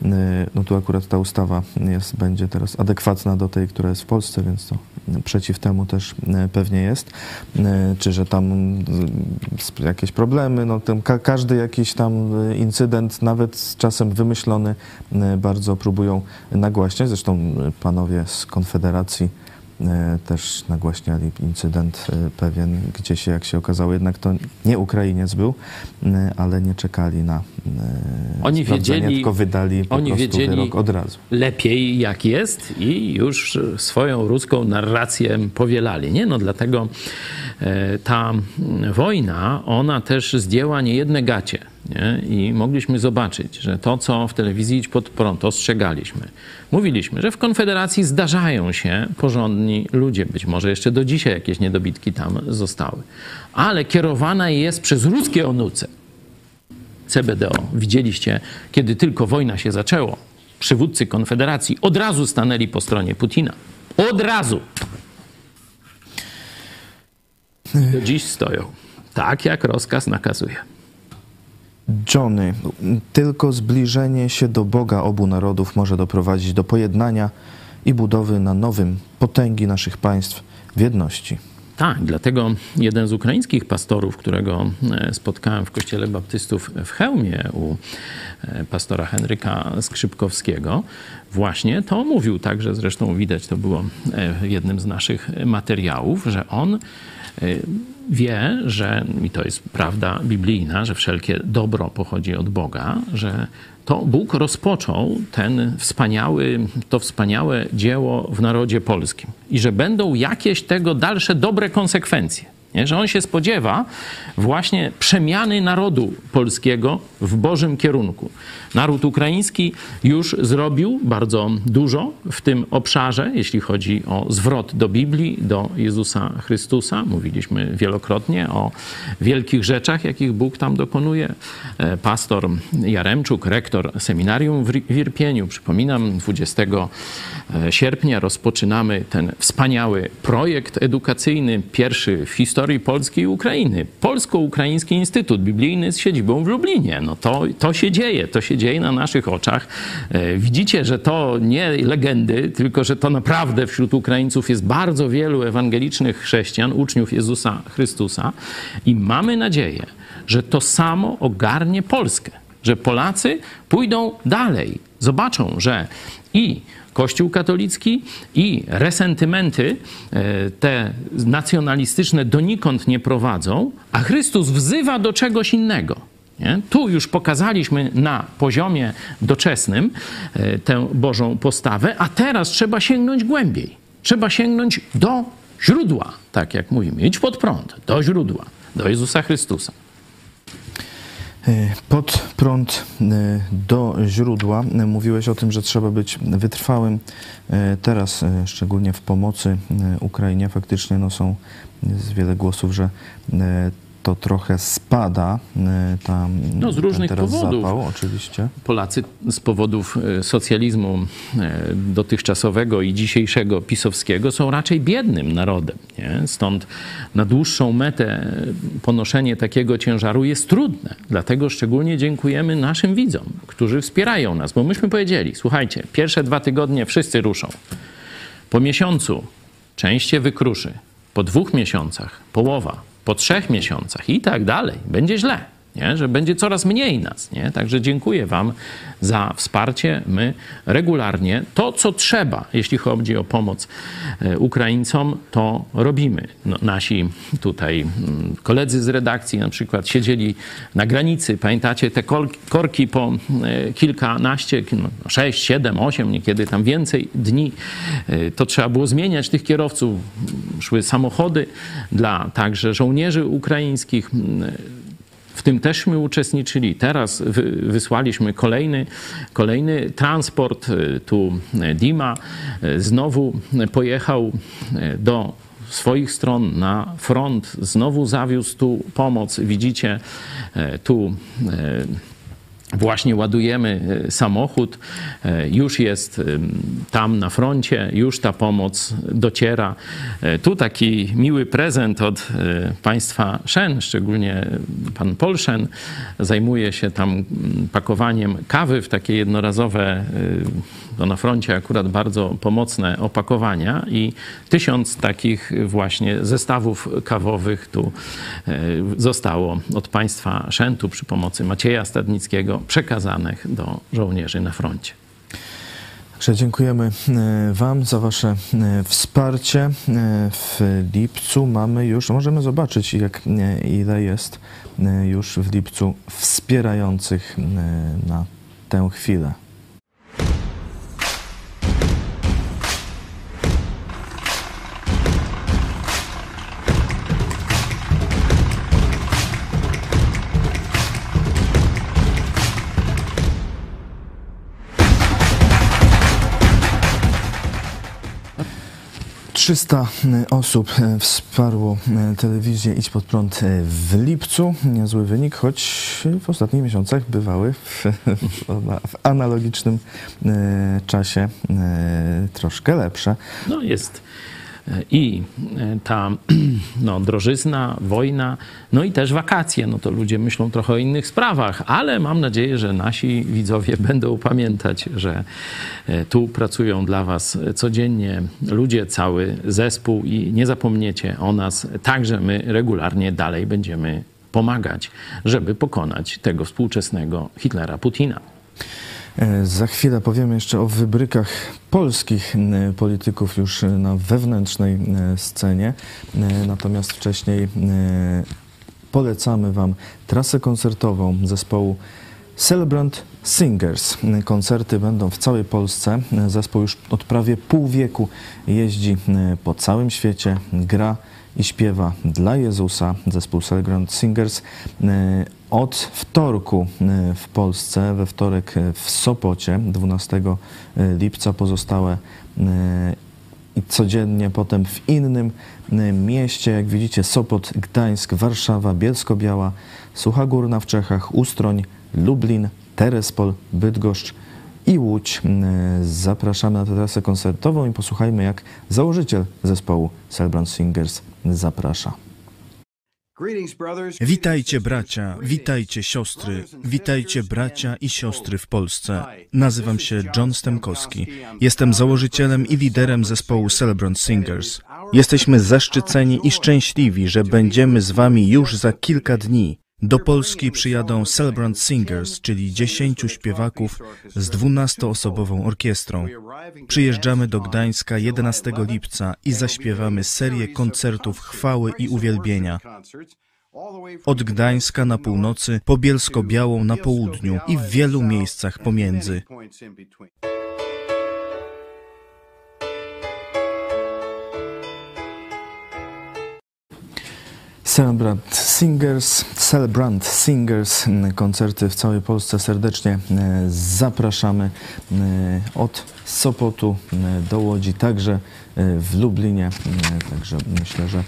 A: E, No tu akurat ta ustawa jest, będzie teraz adekwatna do tej, która jest w Polsce, więc to przeciw temu też e, pewnie jest. E, Czy że tam sp- jakieś problemy, no tam ka- każdy jakiś tam e, incydent, nawet czasem wymyślony, e, bardzo próbują nagłaśniać. Zresztą e, panowie z Konfederacji e, też nagłaśniali incydent e, pewien, gdzie się, jak się okazało, jednak to nie Ukrainiec był, e, ale nie czekali na e,
C: Oni wiedzieli-
A: tylko wydali po
C: oni
A: prostu
C: wiedzieli-
A: wyrok od razu.
C: lepiej jak jest i już swoją ruską narrację powielali. Nie? No dlatego e, ta wojna, ona też zdjęła niejedne gacie. Nie? I mogliśmy zobaczyć, że to, co w telewizji Idź Pod Prąd ostrzegaliśmy, mówiliśmy, że w Konfederacji zdarzają się porządni ludzie, być może jeszcze do dzisiaj jakieś niedobitki tam zostały, ale kierowana jest przez ruskie onuce. CBDO. Widzieliście, kiedy tylko wojna się zaczęło, przywódcy Konfederacji od razu stanęli po stronie Putina. Od razu. Do dziś stoją. Tak jak rozkaz nakazuje.
A: Johnny, tylko zbliżenie się do Boga obu narodów może doprowadzić do pojednania i budowy na nowym potęgi naszych państw w jedności.
C: Tak, dlatego jeden z ukraińskich pastorów, którego e, spotkałem w kościele baptystów w Chełmie u e, pastora Henryka Skrzypkowskiego, właśnie to mówił także, zresztą widać, to było e, w jednym z naszych materiałów, że on e, wie, że, i to jest prawda biblijna, że wszelkie dobro pochodzi od Boga, że to Bóg rozpoczął ten wspaniały, to wspaniałe dzieło w narodzie polskim i że będą jakieś tego dalsze dobre konsekwencje. Nie? Że on się spodziewa właśnie przemiany narodu polskiego w Bożym kierunku. Naród ukraiński już zrobił bardzo dużo w tym obszarze, jeśli chodzi o zwrot do Biblii, do Jezusa Chrystusa. Mówiliśmy wielokrotnie o wielkich rzeczach, jakich Bóg tam dokonuje. E, Pastor Jaremczuk, rektor seminarium w Ri- w Irpieniu, przypominam, 20 sierpnia rozpoczynamy ten wspaniały projekt edukacyjny, pierwszy w historii Polski i Ukrainy. Polsko-Ukraiński Instytut Biblijny z siedzibą w Lublinie. No to, to się dzieje, to się dzieje na naszych oczach. E, Widzicie, że to nie legendy, tylko że to naprawdę wśród Ukraińców jest bardzo wielu ewangelicznych chrześcijan, uczniów Jezusa Chrystusa i mamy nadzieję, że to samo ogarnie Polskę, że Polacy pójdą dalej, zobaczą, że i Kościół katolicki i resentymenty e, te nacjonalistyczne donikąd nie prowadzą, a Chrystus wzywa do czegoś innego. Nie? Tu już pokazaliśmy na poziomie doczesnym e, tę Bożą postawę, a teraz trzeba sięgnąć głębiej. Trzeba sięgnąć do źródła, tak jak mówimy. Idź pod prąd, do źródła, do Jezusa Chrystusa.
A: E, Pod prąd e, do źródła. E, Mówiłeś o tym, że trzeba być wytrwałym. Teraz, szczególnie w pomocy Ukrainie, faktycznie no, są jest wiele głosów, że to trochę spada. e, Ta,
C: No, z różnych powodów.
A: Zapał, oczywiście.
C: Polacy z powodów e, socjalizmu e, dotychczasowego i dzisiejszego pisowskiego są raczej biednym narodem. Nie? Stąd na dłuższą metę ponoszenie takiego ciężaru jest trudne. Dlatego szczególnie dziękujemy naszym widzom, którzy wspierają nas, bo myśmy powiedzieli, słuchajcie, pierwsze dwa tygodnie wszyscy ruszą. Po miesiącu część się wykruszy. Po dwóch miesiącach połowa. Po trzech miesiącach i tak dalej. Będzie źle. Nie? że będzie coraz mniej nas. Nie? Także dziękuję Wam za wsparcie. My regularnie to, co trzeba, jeśli chodzi o pomoc e, Ukraińcom, to robimy. No, nasi tutaj mm, koledzy z redakcji na przykład siedzieli na granicy. Pamiętacie te korki po e, kilkanaście, no, sześć, siedem, osiem, niekiedy tam więcej dni. E, to trzeba było zmieniać tych kierowców. Szły samochody dla także żołnierzy ukraińskich w tym też my uczestniczyli. Teraz wysłaliśmy kolejny, kolejny transport. E, tu e, Dima e, znowu pojechał do swoich stron na front, znowu zawiózł tu pomoc. Widzicie tu Właśnie ładujemy e, samochód, e, już jest tam na froncie, już ta pomoc dociera. E, tu taki miły prezent od państwa Szen, szczególnie pan Polszen zajmuje się tam pakowaniem kawy w takie jednorazowe na froncie akurat bardzo pomocne opakowania i tysiąc takich właśnie zestawów kawowych tu e, zostało od państwa Szentu przy pomocy Macieja Stadnickiego przekazanych do żołnierzy na froncie.
A: Także dziękujemy e, Wam za Wasze e, wsparcie. W lipcu mamy już, możemy zobaczyć, jak, ile jest już w lipcu wspierających na tę chwilę. 300 e, osób e, wsparło e, telewizję Idź Pod Prąd w lipcu. Niezły wynik, choć w ostatnich miesiącach bywały w, w analogicznym czasie troszkę lepsze.
C: No jest i e, ta no, drożyzna, wojna, no i też wakacje. No to ludzie myślą trochę o innych sprawach, ale mam nadzieję, że nasi widzowie będą pamiętać, że e, tu pracują dla Was codziennie ludzie, cały zespół i nie zapomniecie o nas. Także my regularnie dalej będziemy pomagać, żeby pokonać tego współczesnego Hitlera Putina.
A: E, za chwilę powiemy jeszcze o wybrykach polskich polityków już na wewnętrznej scenie. Natomiast wcześniej polecamy Wam trasę koncertową zespołu Celebrant Singers. Koncerty będą w całej Polsce. Zespół już od prawie pół wieku jeździ po całym świecie, gra i śpiewa dla Jezusa. Zespół Celebrant Singers od wtorku e, w Polsce, we wtorek e, w Sopocie, 12 e, lipca, pozostałe i codziennie potem w innym mieście, jak widzicie, Sopot, Gdańsk, Warszawa, Bielsko-Biała, Sucha Górna w Czechach, Ustroń, Lublin, Terespol, Bydgoszcz i Łódź. Zapraszamy na tę trasę koncertową i posłuchajmy, jak założyciel zespołu Celebrant Singers zaprasza.
D: Witajcie bracia, witajcie siostry, witajcie bracia i siostry w Polsce. Nazywam się John Stemkowski. Jestem założycielem i liderem zespołu Celebrant Singers. Jesteśmy zaszczyceni i szczęśliwi, że będziemy z wami już za kilka dni. Do Polski przyjadą Celebrant Singers, czyli dziesięciu śpiewaków z dwunastoosobową orkiestrą. Przyjeżdżamy do Gdańska 11 lipca i zaśpiewamy serię koncertów chwały i uwielbienia. Od Gdańska na północy, po Bielsko-Białą na południu i w wielu miejscach pomiędzy.
A: Celebrant Singers, Celebrant Singers, koncerty w całej Polsce serdecznie e, zapraszamy e, od Sopotu do Łodzi, także w Lublinie, także myślę, że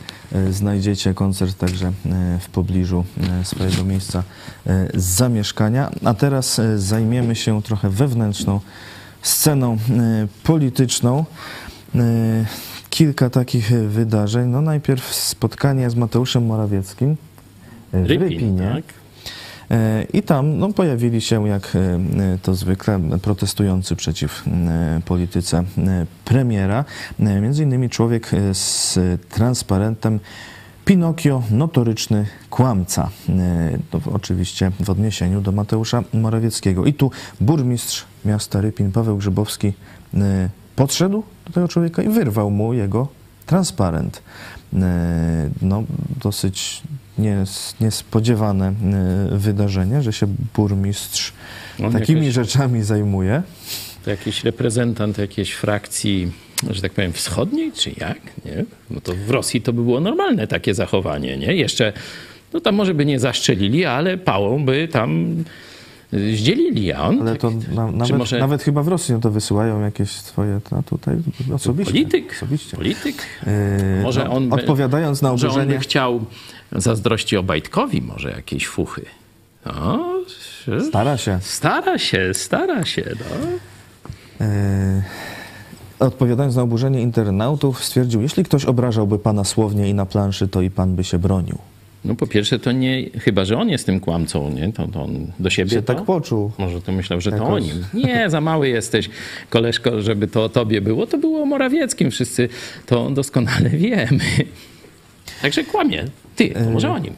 A: znajdziecie koncert także w pobliżu swojego miejsca zamieszkania. A teraz zajmiemy się trochę wewnętrzną sceną polityczną kilka takich e, wydarzeń. No najpierw spotkanie z Mateuszem Morawieckim e, w Rypin, Rypinie. Tak? E, I tam no, pojawili się, jak to zwykle, protestujący przeciw polityce premiera. Między innymi człowiek z transparentem Pinokio, notoryczny kłamca. To oczywiście w odniesieniu do Mateusza Morawieckiego. I tu burmistrz miasta Rypin, Paweł Grzybowski, podszedł do tego człowieka i wyrwał mu jego transparent. E, No, dosyć nies- niespodziewane e, wydarzenie, że się burmistrz
C: On
A: takimi
C: jakoś-
A: rzeczami zajmuje.
C: To jakiś reprezentant jakiejś frakcji, że tak powiem, wschodniej, czy jak? Nie? No to w Rosji to by było normalne takie zachowanie, nie? Jeszcze, no tam może by nie zaszczelili, ale pałą by tam zdzielili, a on
A: Ale
C: tak,
A: to na, nawet,
C: może-
A: nawet chyba w Rosji no to wysyłają jakieś swoje, a tutaj osobiście.
C: polityk,
A: Osobiście.
C: polityk.
A: Yy,
C: Może
A: no,
C: on by-
A: odpowiadając na
C: Może on
A: oburzenie,
C: by chciał zazdrości Obajtkowi może jakieś fuchy. O,
A: stara się.
C: stara się, stara się, no.
A: Yy, odpowiadając na oburzenie internautów, stwierdził, jeśli ktoś obrażałby pana słownie i na planszy, to i pan by się bronił.
C: No po pierwsze to nie, chyba że on jest tym kłamcą, nie? To, to on do siebie
A: Się
C: to?
A: tak poczuł.
C: Może to myślał, że to
A: Jakoś.
C: o nim. Nie, za mały jesteś, koleżko, żeby to o tobie było. To było o Morawieckim, wszyscy to doskonale wiemy. Także kłamie. Ty, to może o nim.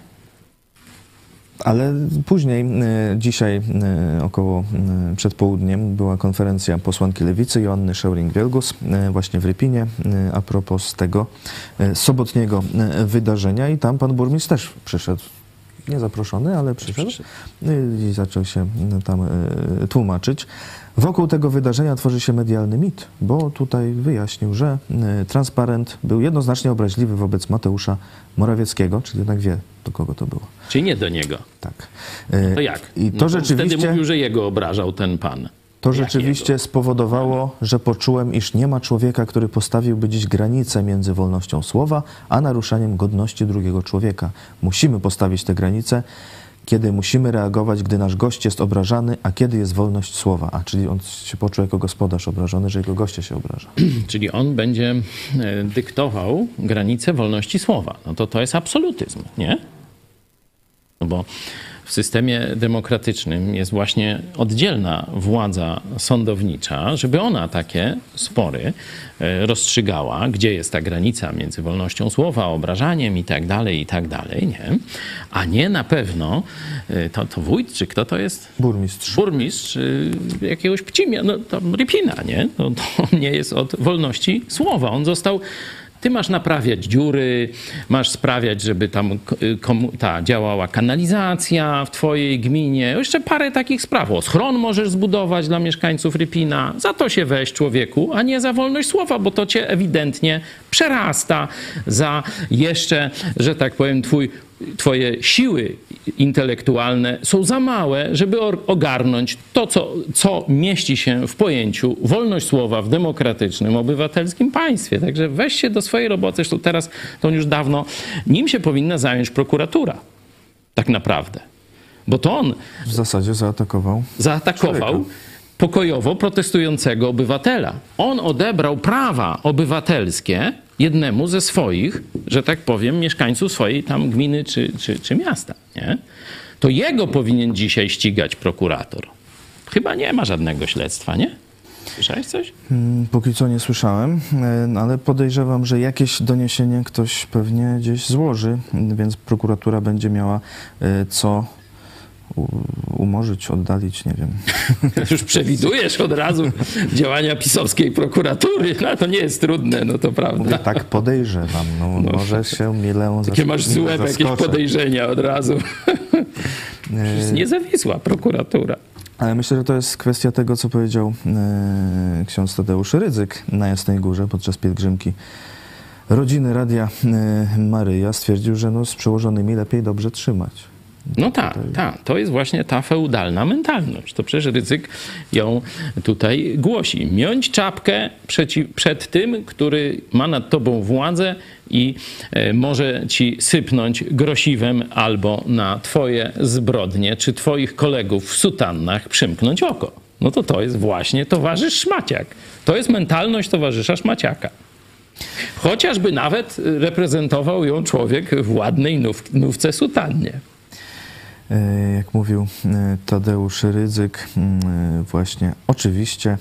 A: Ale później, e, dzisiaj e, około e, przed południem była konferencja posłanki Lewicy Joanny Szeuring-Wielgus właśnie w Rypinie a propos tego sobotniego wydarzenia i tam pan burmistrz też przyszedł. Nie zaproszony, ale przyszedł i zaczął się tam tłumaczyć. Wokół tego wydarzenia tworzy się medialny mit, bo tutaj wyjaśnił, że transparent był jednoznacznie obraźliwy wobec Mateusza Morawieckiego, czyli jednak wie, do kogo to było.
C: Czy nie do niego?
A: Tak.
C: To jak?
A: I
C: No
A: to
C: Wtedy
A: rzeczywiście,
C: mówił, że jego obrażał ten pan.
A: to rzeczywiście spowodowało, że poczułem, iż nie ma człowieka, który postawiłby dziś granicę między wolnością słowa, a naruszaniem godności drugiego człowieka. Musimy postawić tę granicę, kiedy musimy reagować, gdy nasz gość jest obrażany, a kiedy jest wolność słowa. A czyli on się poczuł jako gospodarz obrażony, że jego goście się obraża.
C: Czyli on będzie e, dyktował granice wolności słowa. No to to jest absolutyzm, nie? No bo w systemie demokratycznym jest właśnie oddzielna władza sądownicza, żeby ona takie spory e, rozstrzygała, gdzie jest ta granica między wolnością słowa, obrażaniem i tak dalej, i tak dalej, nie? A nie na pewno e, to, to wójt, czy kto to jest?
A: Burmistrz.
C: burmistrz y, jakiegoś pcimia, no tam Rypina, nie? No, to nie jest od wolności słowa. On został... Ty masz naprawiać dziury, masz sprawiać, żeby tam y, komu, ta działała kanalizacja w twojej gminie. Jeszcze parę takich spraw. O, schron możesz zbudować dla mieszkańców Rypina. Za to się weź człowieku, a nie za wolność słowa, bo to cię ewidentnie przerasta za jeszcze, że tak powiem, twój twoje siły intelektualne są za małe, żeby ogarnąć to, co, co mieści się w pojęciu wolność słowa w demokratycznym, obywatelskim państwie. Także weź się do swojej roboty. Zresztą teraz to już dawno, nim się powinna zająć prokuratura. Tak naprawdę. Bo to on
A: W zasadzie zaatakował.
C: zaatakował
A: Człowieka.
C: pokojowo protestującego obywatela. On odebrał prawa obywatelskie jednemu ze swoich, że tak powiem, mieszkańców swojej tam gminy czy, czy, czy miasta. Nie? To jego powinien dzisiaj ścigać prokurator. Chyba nie ma żadnego śledztwa, nie? Słyszałeś coś?
A: Mm, Póki co nie słyszałem, e, no ale podejrzewam, że jakieś doniesienie ktoś pewnie gdzieś złoży, więc prokuratura będzie miała e, co umorzyć, oddalić, nie wiem.
C: Już przewidujesz od razu działania pisowskiej prokuratury. No to nie jest trudne, no to prawda.
A: Mówię, tak podejrzewam, no, może się mylę.
C: Takie masz złe jakieś podejrzenia od razu. Jest niezawisła prokuratura.
A: Ale myślę, że to jest kwestia tego, co powiedział e, ksiądz Tadeusz Rydzyk na Jasnej Górze podczas pielgrzymki rodziny Radia e, Maryja. Stwierdził, że no, z przełożonymi lepiej dobrze trzymać.
C: No tak, tak. To jest właśnie ta feudalna mentalność. To przecież ryzyk ją tutaj głosi. Miąć czapkę przed tym, który ma nad tobą władzę i e, może ci sypnąć grosiwem albo na twoje zbrodnie, czy twoich kolegów w sutannach przymknąć oko. No to to jest właśnie towarzysz szmaciak. To jest mentalność towarzysza szmaciaka. Chociażby nawet reprezentował ją człowiek w ładnej nów, nówce sutannie.
A: E, Jak mówił e, Tadeusz Rydzyk, m, e, właśnie oczywiście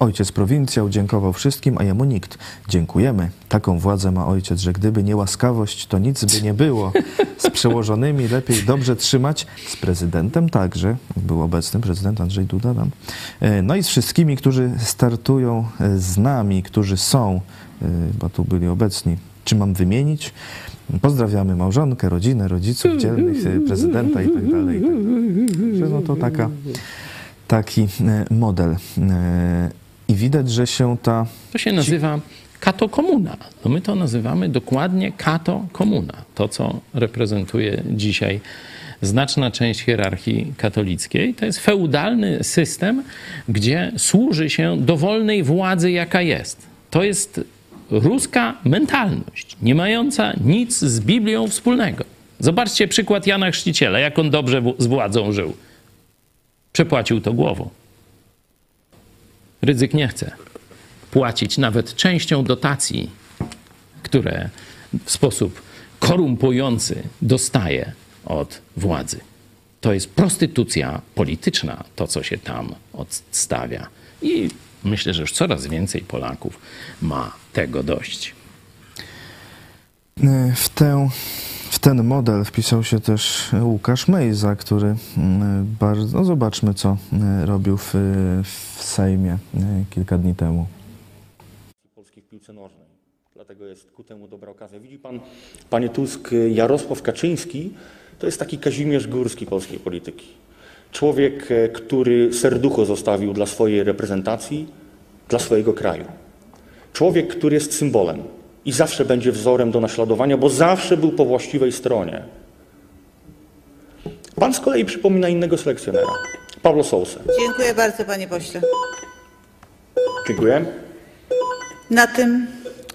A: Ojciec prowincjał dziękował wszystkim, a jemu nikt. Dziękujemy. Taką władzę ma ojciec, że gdyby nie łaskawość, to nic by nie było. Z przełożonymi lepiej dobrze trzymać, z prezydentem także, był obecny prezydent Andrzej Duda tam. No i z wszystkimi, którzy startują z nami, którzy są, bo tu byli obecni. Czy mam wymienić? Pozdrawiamy małżonkę, rodzinę, rodziców dzielnych, e, prezydenta i tak dalej. tak No to taka, taki e, model. E, I widać, że się ta
C: To się nazywa katokomuna. No my to nazywamy dokładnie katokomuna. To, co reprezentuje dzisiaj znaczna część hierarchii katolickiej, to jest feudalny system, gdzie służy się dowolnej władzy, jaka jest. To jest ruska mentalność, nie mająca nic z Biblią wspólnego. Zobaczcie przykład Jana Chrzciciela, jak on dobrze z władzą żył. Przepłacił to głową. Ryzyk nie chce płacić nawet częścią dotacji, które w sposób korumpujący dostaje od władzy. To jest prostytucja polityczna, to co się tam odstawia. I myślę, że już coraz więcej Polaków ma tego dość.
A: W, tę, w ten model wpisał się też Łukasz Mejza, który mm, bardzo, no zobaczmy co e, robił w, w Sejmie e, kilka dni temu.
E: polskiej w piłce nożnej. Dlatego jest ku temu dobra okazja. Widzi pan, panie Tusk, Jarosław Kaczyński to jest taki Kazimierz Górski polskiej polityki. Człowiek, e, który serducho zostawił dla swojej reprezentacji, dla swojego kraju. Człowiek, który jest symbolem i zawsze będzie wzorem do naśladowania, bo zawsze był po właściwej stronie. Pan z kolei przypomina innego selekcjonera, Pablo Sousa.
F: Dziękuję bardzo, panie pośle.
E: Dziękuję.
F: Na tym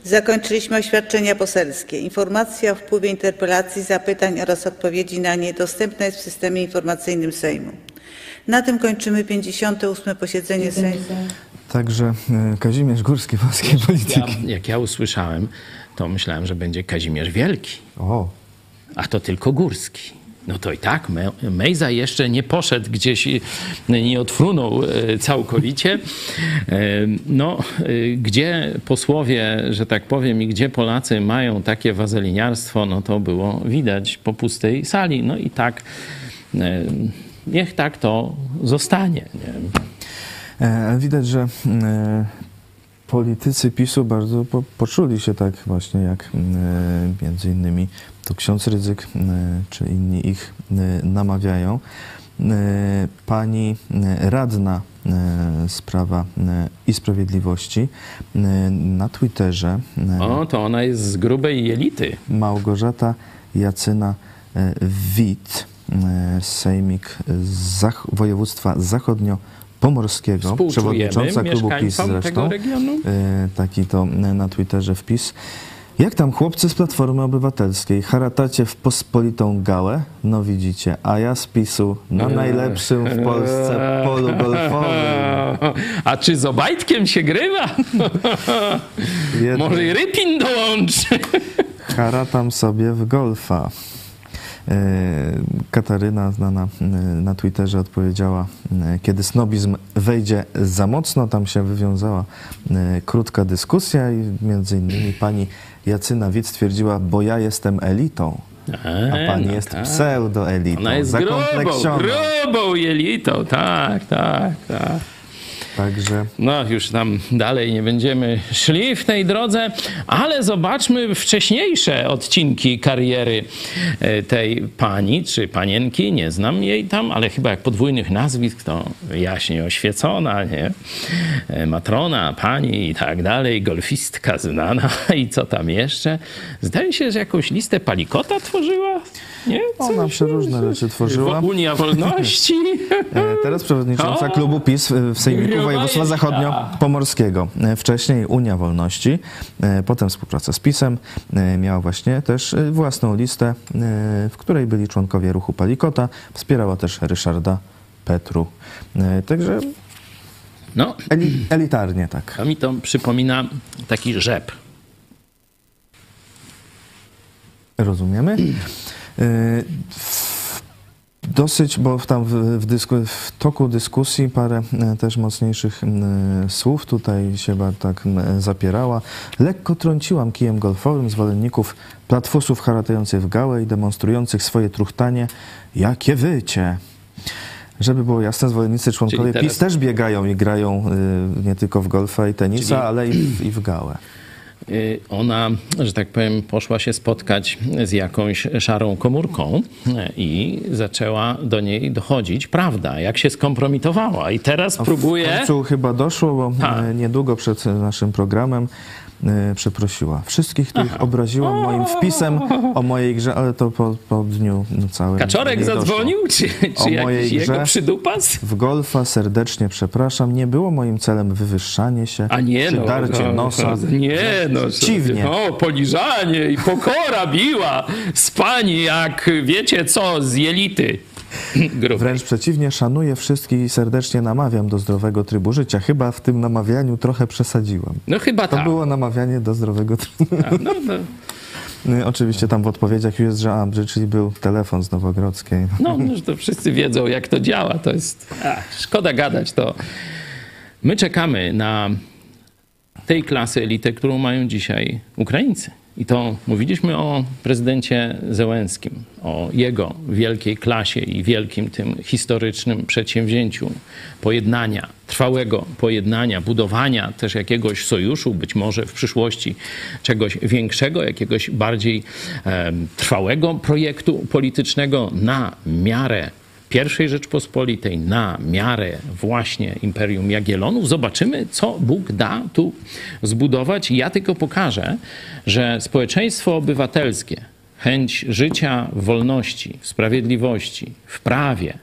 F: zakończyliśmy oświadczenia poselskie. Informacja o wpływie interpelacji, zapytań oraz odpowiedzi na nie dostępna jest w systemie informacyjnym Sejmu. Na tym kończymy 58. posiedzenie Sejmu.
A: Także e, Kazimierz Górski polskiej polityki.
C: Ja, jak ja usłyszałem, to myślałem, że będzie Kazimierz Wielki,
A: O,
C: a to tylko Górski. No to i tak, Me- Mejza jeszcze nie poszedł gdzieś, i nie odfrunął e, całkowicie. E, No, e, gdzie posłowie, że tak powiem, i gdzie Polacy mają takie wazeliniarstwo, no to było widać po pustej sali. No i tak, e, niech tak to zostanie. Nie?
A: E, Ale widać, że e, politycy PiSu bardzo po, poczuli się tak właśnie, jak e, między innymi to ksiądz Rydzyk e, czy inni ich namawiają. Pani radna z Prawa e, i Sprawiedliwości na Twitterze
C: O, to ona jest z grubej jelity.
A: Małgorzata Jacyna Wit, sejmik z zach- województwa zachodnio-pomorskiego,
C: Współczujemy
A: przewodnicząca klubu PiS zresztą. E, Taki to e, na Twitterze wpis. Jak tam chłopcy z Platformy Obywatelskiej? Haratacie w pospolitą gałę? No widzicie, a ja z PiSu na najlepszym w Polsce polu golfowym.
C: A czy z Obajtkiem się grywa? Może i Rypin dołączy.
A: Haratam sobie w golfa. E, Kataryna znana e, na Twitterze odpowiedziała, e, kiedy snobizm wejdzie za mocno, tam się wywiązała krótka dyskusja i między innymi pani Jacyna Wit stwierdziła, bo ja jestem elitą, a pani
C: no
A: jest
C: tak.
A: pseudoelitą,
C: Ona jest grubą, grubą jelitą, tak, tak, tak.
A: Także
C: No, już tam dalej nie będziemy szli w tej drodze, ale zobaczmy wcześniejsze odcinki kariery e, tej pani, czy panienki, nie znam jej tam, ale chyba jak podwójnych nazwisk, to jaśnie oświecona, nie? E, Matrona, pani i tak dalej, golfistka znana i co tam jeszcze. Zdaje się, że jakąś listę palikota tworzyła, nie?
A: ona przeróżne rzeczy tworzyła.
C: Unia Wolności.
A: E, Teraz przewodnicząca
C: O!
A: klubu PiS w- Sejmiku Województwa Zachodnio-Pomorskiego. E, Wcześniej Unia Wolności, e, potem współpraca z PiSem. E, Miała właśnie też własną listę, w której byli członkowie ruchu Palikota. Wspierała też Ryszarda Petru. Także
C: No,
A: eli, elitarnie tak.
C: A mi to przypomina taki rzep.
A: Rozumiemy. E, Dosyć, bo tam w, w, dysku, w toku dyskusji parę e, też mocniejszych m, słów tutaj się tak m, zapierała. Lekko trąciłam kijem golfowym zwolenników platfusów haratających w gałę i demonstrujących swoje truchtanie. Jakie wycie! Żeby było jasne, zwolennicy członkowie
C: teraz-
A: PiS też biegają i grają y, nie tylko w golfa i tenisa,
C: Czyli-
A: ale i w, i w gałę.
C: Y, Ona, że tak powiem, poszła się spotkać z jakąś szarą komórką y, i zaczęła do niej dochodzić prawda, jak się skompromitowała. I teraz
A: W
C: próbuje.
A: końcu chyba doszło, bo
C: Tak.
A: e, niedługo przed naszym programem przeprosiła wszystkich, których obraziłam moim wpisem o mojej grze, ale to po, po dniu no, całym.
C: Kaczorek zadzwonił? Czy,
A: O
C: czy
A: mojej
C: jakiś jego
A: grze?
C: przydupas?
A: W golfa serdecznie przepraszam. Nie było moim celem wywyższanie się,
C: A nie
A: czy
C: no.
A: darcie
C: no,
A: nosa.
C: Nie no.
A: Dziwnie.
C: O, poliżanie i pokora biła z pani, jak wiecie co, z jelity. Grubej.
A: Wręcz przeciwnie, szanuję wszystkich i serdecznie namawiam do zdrowego trybu życia. Chyba w tym namawianiu trochę przesadziłam.
C: No chyba
A: To
C: tak.
A: było namawianie do zdrowego trybu.
C: A, No, no.
A: Oczywiście tam w odpowiedziach już jest, że a, czyli był telefon z Nowogrodzkiej.
C: No, no, że to wszyscy wiedzą, jak to działa. To jest. A, szkoda gadać to. My czekamy na tej klasy elitę, którą mają dzisiaj Ukraińcy. I to mówiliśmy o prezydencie Zełenskim, o jego wielkiej klasie i wielkim tym historycznym przedsięwzięciu pojednania, trwałego pojednania, budowania też jakiegoś sojuszu, być może w przyszłości czegoś większego, jakiegoś bardziej em, trwałego projektu politycznego na miarę pierwszej Rzeczpospolitej na miarę właśnie Imperium Jagiellonów. Zobaczymy, co Bóg da tu zbudować. Ja tylko pokażę, że społeczeństwo obywatelskie, chęć życia w wolności, w sprawiedliwości, w prawie,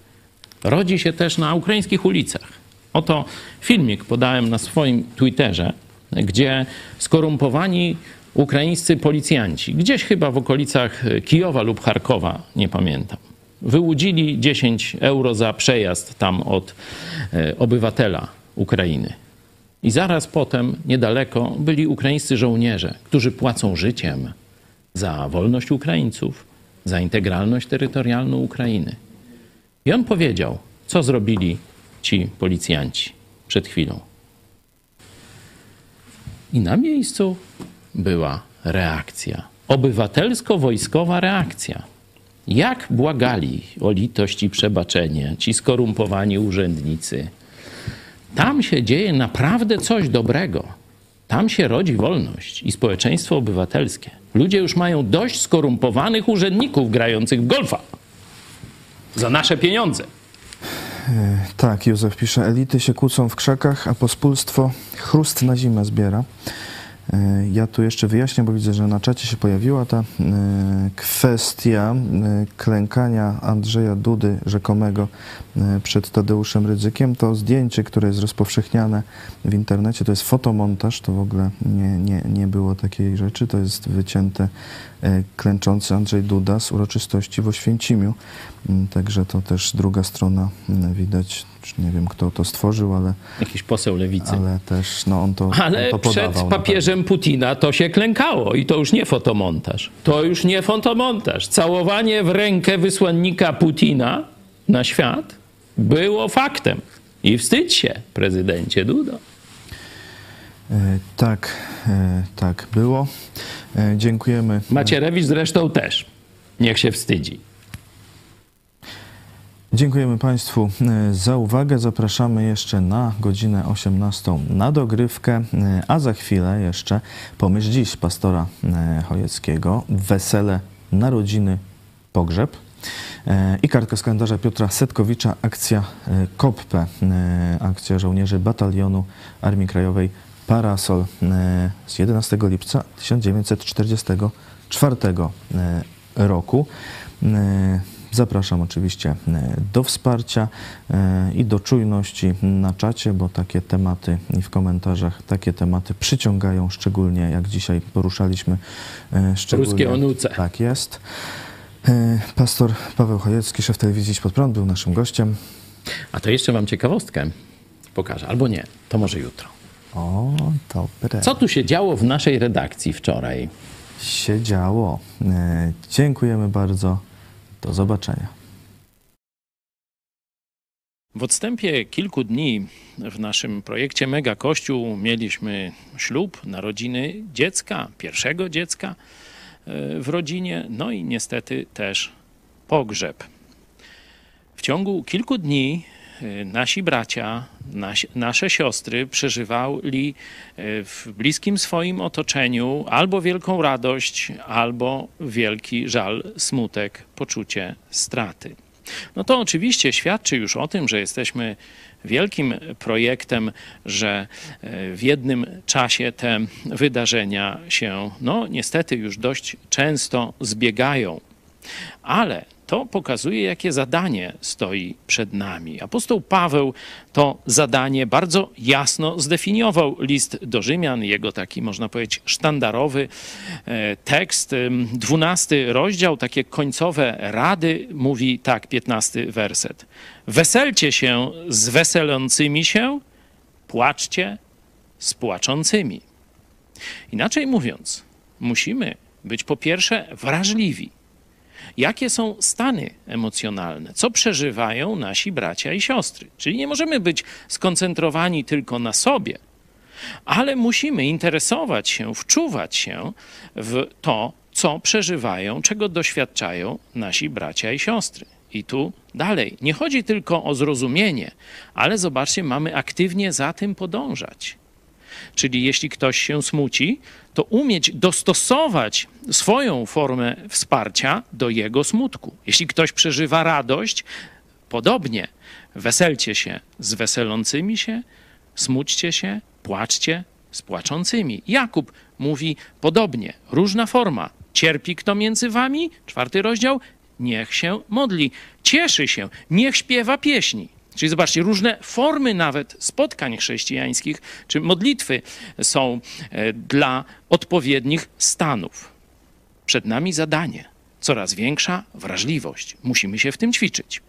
C: rodzi się też na ukraińskich ulicach. Oto filmik podałem na swoim Twitterze, gdzie skorumpowani ukraińscy policjanci, gdzieś chyba w okolicach Kijowa lub Charkowa, nie pamiętam, wyłudzili 10 euro za przejazd tam od e, obywatela Ukrainy. I zaraz potem, niedaleko, byli ukraińscy żołnierze, którzy płacą życiem za wolność Ukraińców, za integralność terytorialną Ukrainy. I on powiedział, co zrobili ci policjanci przed chwilą. I na miejscu była reakcja. Obywatelsko-wojskowa reakcja. Jak błagali o litość i przebaczenie ci skorumpowani urzędnicy. Tam się dzieje naprawdę coś dobrego. Tam się rodzi wolność i społeczeństwo obywatelskie. Ludzie już mają dość skorumpowanych urzędników grających w golfa. Za nasze pieniądze.
A: Tak, Józef pisze, elity się kłócą w krzakach, a pospólstwo chrust na zimę zbiera. Ja tu jeszcze wyjaśnię, bo widzę, że na czacie się pojawiła ta e, kwestia e, klękania Andrzeja Dudy rzekomego e, przed Tadeuszem Rydzykiem. To zdjęcie, które jest rozpowszechniane w internecie, to jest fotomontaż, to w ogóle nie, nie, nie było takiej rzeczy. To jest wycięte klęczący Andrzej Duda z uroczystości w Oświęcimiu. Mm, Także to też druga strona mm, widać, nie wiem kto to stworzył, ale,
C: Jakiś poseł lewicy.
A: ale też no, on to,
C: Ale
A: on to
C: przed papieżem Putina to się klękało i to już nie fotomontaż. To już nie fotomontaż. Całowanie w rękę wysłannika Putina na świat było faktem. I wstydź się, prezydencie Dudo.
A: E, Tak, e, tak było. E, Dziękujemy.
C: Macierewicz zresztą też. Niech się wstydzi.
A: Dziękujemy Państwu e, za uwagę. Zapraszamy jeszcze na godzinę 18 na dogrywkę, e, a za chwilę jeszcze pomyśl dziś pastora e, Chojeckiego. Wesele, narodziny, pogrzeb. I kartka z kalendarza Piotra Setkowicza, akcja KOPPE, akcja żołnierzy batalionu Armii Krajowej Parasol z 11 lipca 1944 e, roku. Zapraszam oczywiście e, do wsparcia e, i do czujności na czacie, bo takie tematy i w komentarzach takie tematy przyciągają, szczególnie jak dzisiaj poruszaliśmy. e, Szczególnie,
C: Ruskie onuce.
A: Tak jest. Pastor Paweł Chojecki, szef telewizji Idź Pod Prąd, był naszym gościem.
C: A to jeszcze wam ciekawostkę pokażę. Albo nie. To może jutro.
A: O, dobre.
C: Co tu się działo w naszej redakcji wczoraj?
A: się działo? Dziękujemy bardzo. Do zobaczenia.
C: W odstępie kilku dni w naszym projekcie Mega Kościół mieliśmy ślub, narodziny dziecka, pierwszego dziecka e, w rodzinie, no i niestety też pogrzeb. W ciągu kilku dni nasi bracia, nasi, nasze siostry przeżywali e, w bliskim swoim otoczeniu albo wielką radość, albo wielki żal, smutek, poczucie straty. No to oczywiście świadczy już o tym, że jesteśmy wielkim projektem, że e, w jednym czasie te wydarzenia się, no niestety już dość często zbiegają. Ale to pokazuje, jakie zadanie stoi przed nami. Apostoł Paweł to zadanie bardzo jasno zdefiniował. List do Rzymian, jego taki, można powiedzieć, sztandarowy e, tekst, dwunasty rozdział, takie końcowe rady, mówi tak, piętnasty werset. Weselcie się z weselącymi się, płaczcie z płaczącymi. Inaczej mówiąc, musimy być po pierwsze wrażliwi jakie są stany emocjonalne, co przeżywają nasi bracia i siostry. Czyli nie możemy być skoncentrowani tylko na sobie, ale musimy interesować się, wczuwać się w to, co przeżywają, czego doświadczają nasi bracia i siostry. I tu dalej. Nie chodzi tylko o zrozumienie, ale zobaczcie, mamy aktywnie za tym podążać. Czyli jeśli ktoś się smuci, to umieć dostosować swoją formę wsparcia do jego smutku. Jeśli ktoś przeżywa radość, podobnie weselcie się z weselącymi się, smućcie się, płaczcie z płaczącymi. Jakub mówi podobnie, różna forma. Cierpi kto między wami, czwarty rozdział, niech się modli, cieszy się, niech śpiewa pieśni. Czyli zobaczcie, różne formy nawet spotkań chrześcijańskich czy modlitwy są e, dla odpowiednich stanów. Przed nami zadanie, coraz większa wrażliwość. Musimy się w tym ćwiczyć.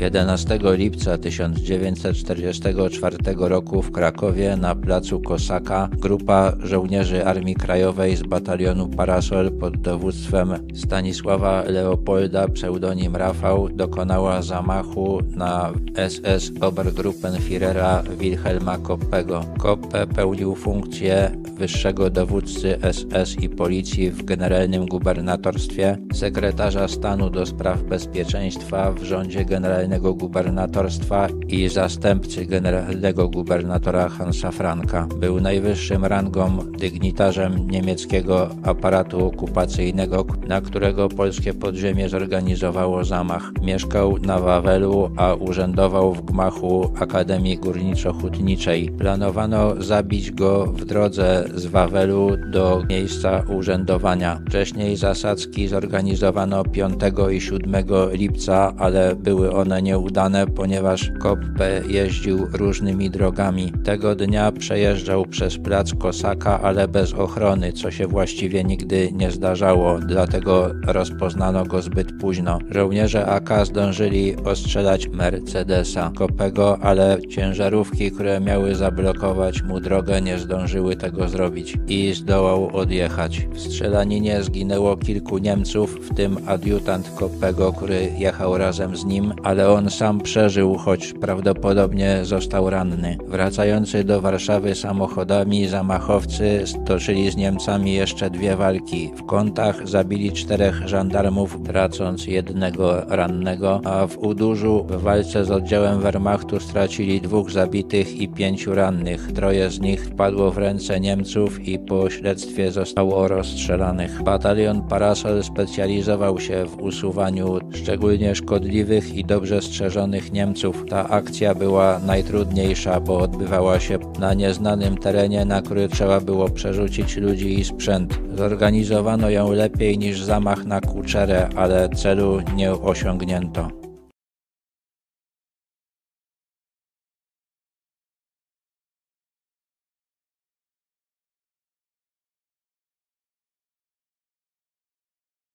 G: 11 lipca 1944 roku w Krakowie na placu Kosaka grupa żołnierzy Armii Krajowej z batalionu Parasol pod dowództwem Stanisława Leopolda, pseudonim Rafał, dokonała zamachu na SS Obergruppenführera Wilhelma Koppego. Koppe pełnił funkcję wyższego dowódcy SS i policji w generalnym gubernatorstwie, sekretarza stanu do spraw bezpieczeństwa w rządzie generalnym generalnego gubernatorstwa i zastępcy generalnego gubernatora Hansa Franka. Był najwyższym rangą dygnitarzem niemieckiego aparatu okupacyjnego, na którego polskie podziemie zorganizowało zamach. Mieszkał na Wawelu, a urzędował w gmachu Akademii Górniczo-Hutniczej. Planowano zabić go w drodze z Wawelu do miejsca urzędowania. Wcześniej zasadzki zorganizowano 5 i 7 lipca, ale były one nieudane, ponieważ Koppe jeździł różnymi drogami. Tego dnia przejeżdżał przez plac Kosaka, ale bez ochrony, co się właściwie nigdy nie zdarzało, dlatego rozpoznano go zbyt późno. Żołnierze AK zdążyli ostrzelać Mercedesa Kopego, ale ciężarówki, które miały zablokować mu drogę, nie zdążyły tego zrobić i zdołał odjechać. W strzelaninie zginęło kilku Niemców, w tym adiutant Kopego, który jechał razem z nim, ale on sam przeżył, choć prawdopodobnie został ranny. Wracający do Warszawy samochodami zamachowcy stoczyli z Niemcami jeszcze dwie walki. W kątach zabili czterech żandarmów, tracąc jednego rannego, a w Udurzu w walce z oddziałem Wehrmachtu stracili dwóch zabitych i pięciu rannych. Troje z nich wpadło w ręce Niemców i po śledztwie zostało rozstrzelanych. Batalion Parasol specjalizował się w usuwaniu szczególnie szkodliwych i dobrze strzeżonych Niemców. Ta akcja była najtrudniejsza, bo odbywała się na nieznanym terenie, na który trzeba było przerzucić ludzi i sprzęt. Zorganizowano ją lepiej niż zamach na Kuczerę, ale celu nie osiągnięto.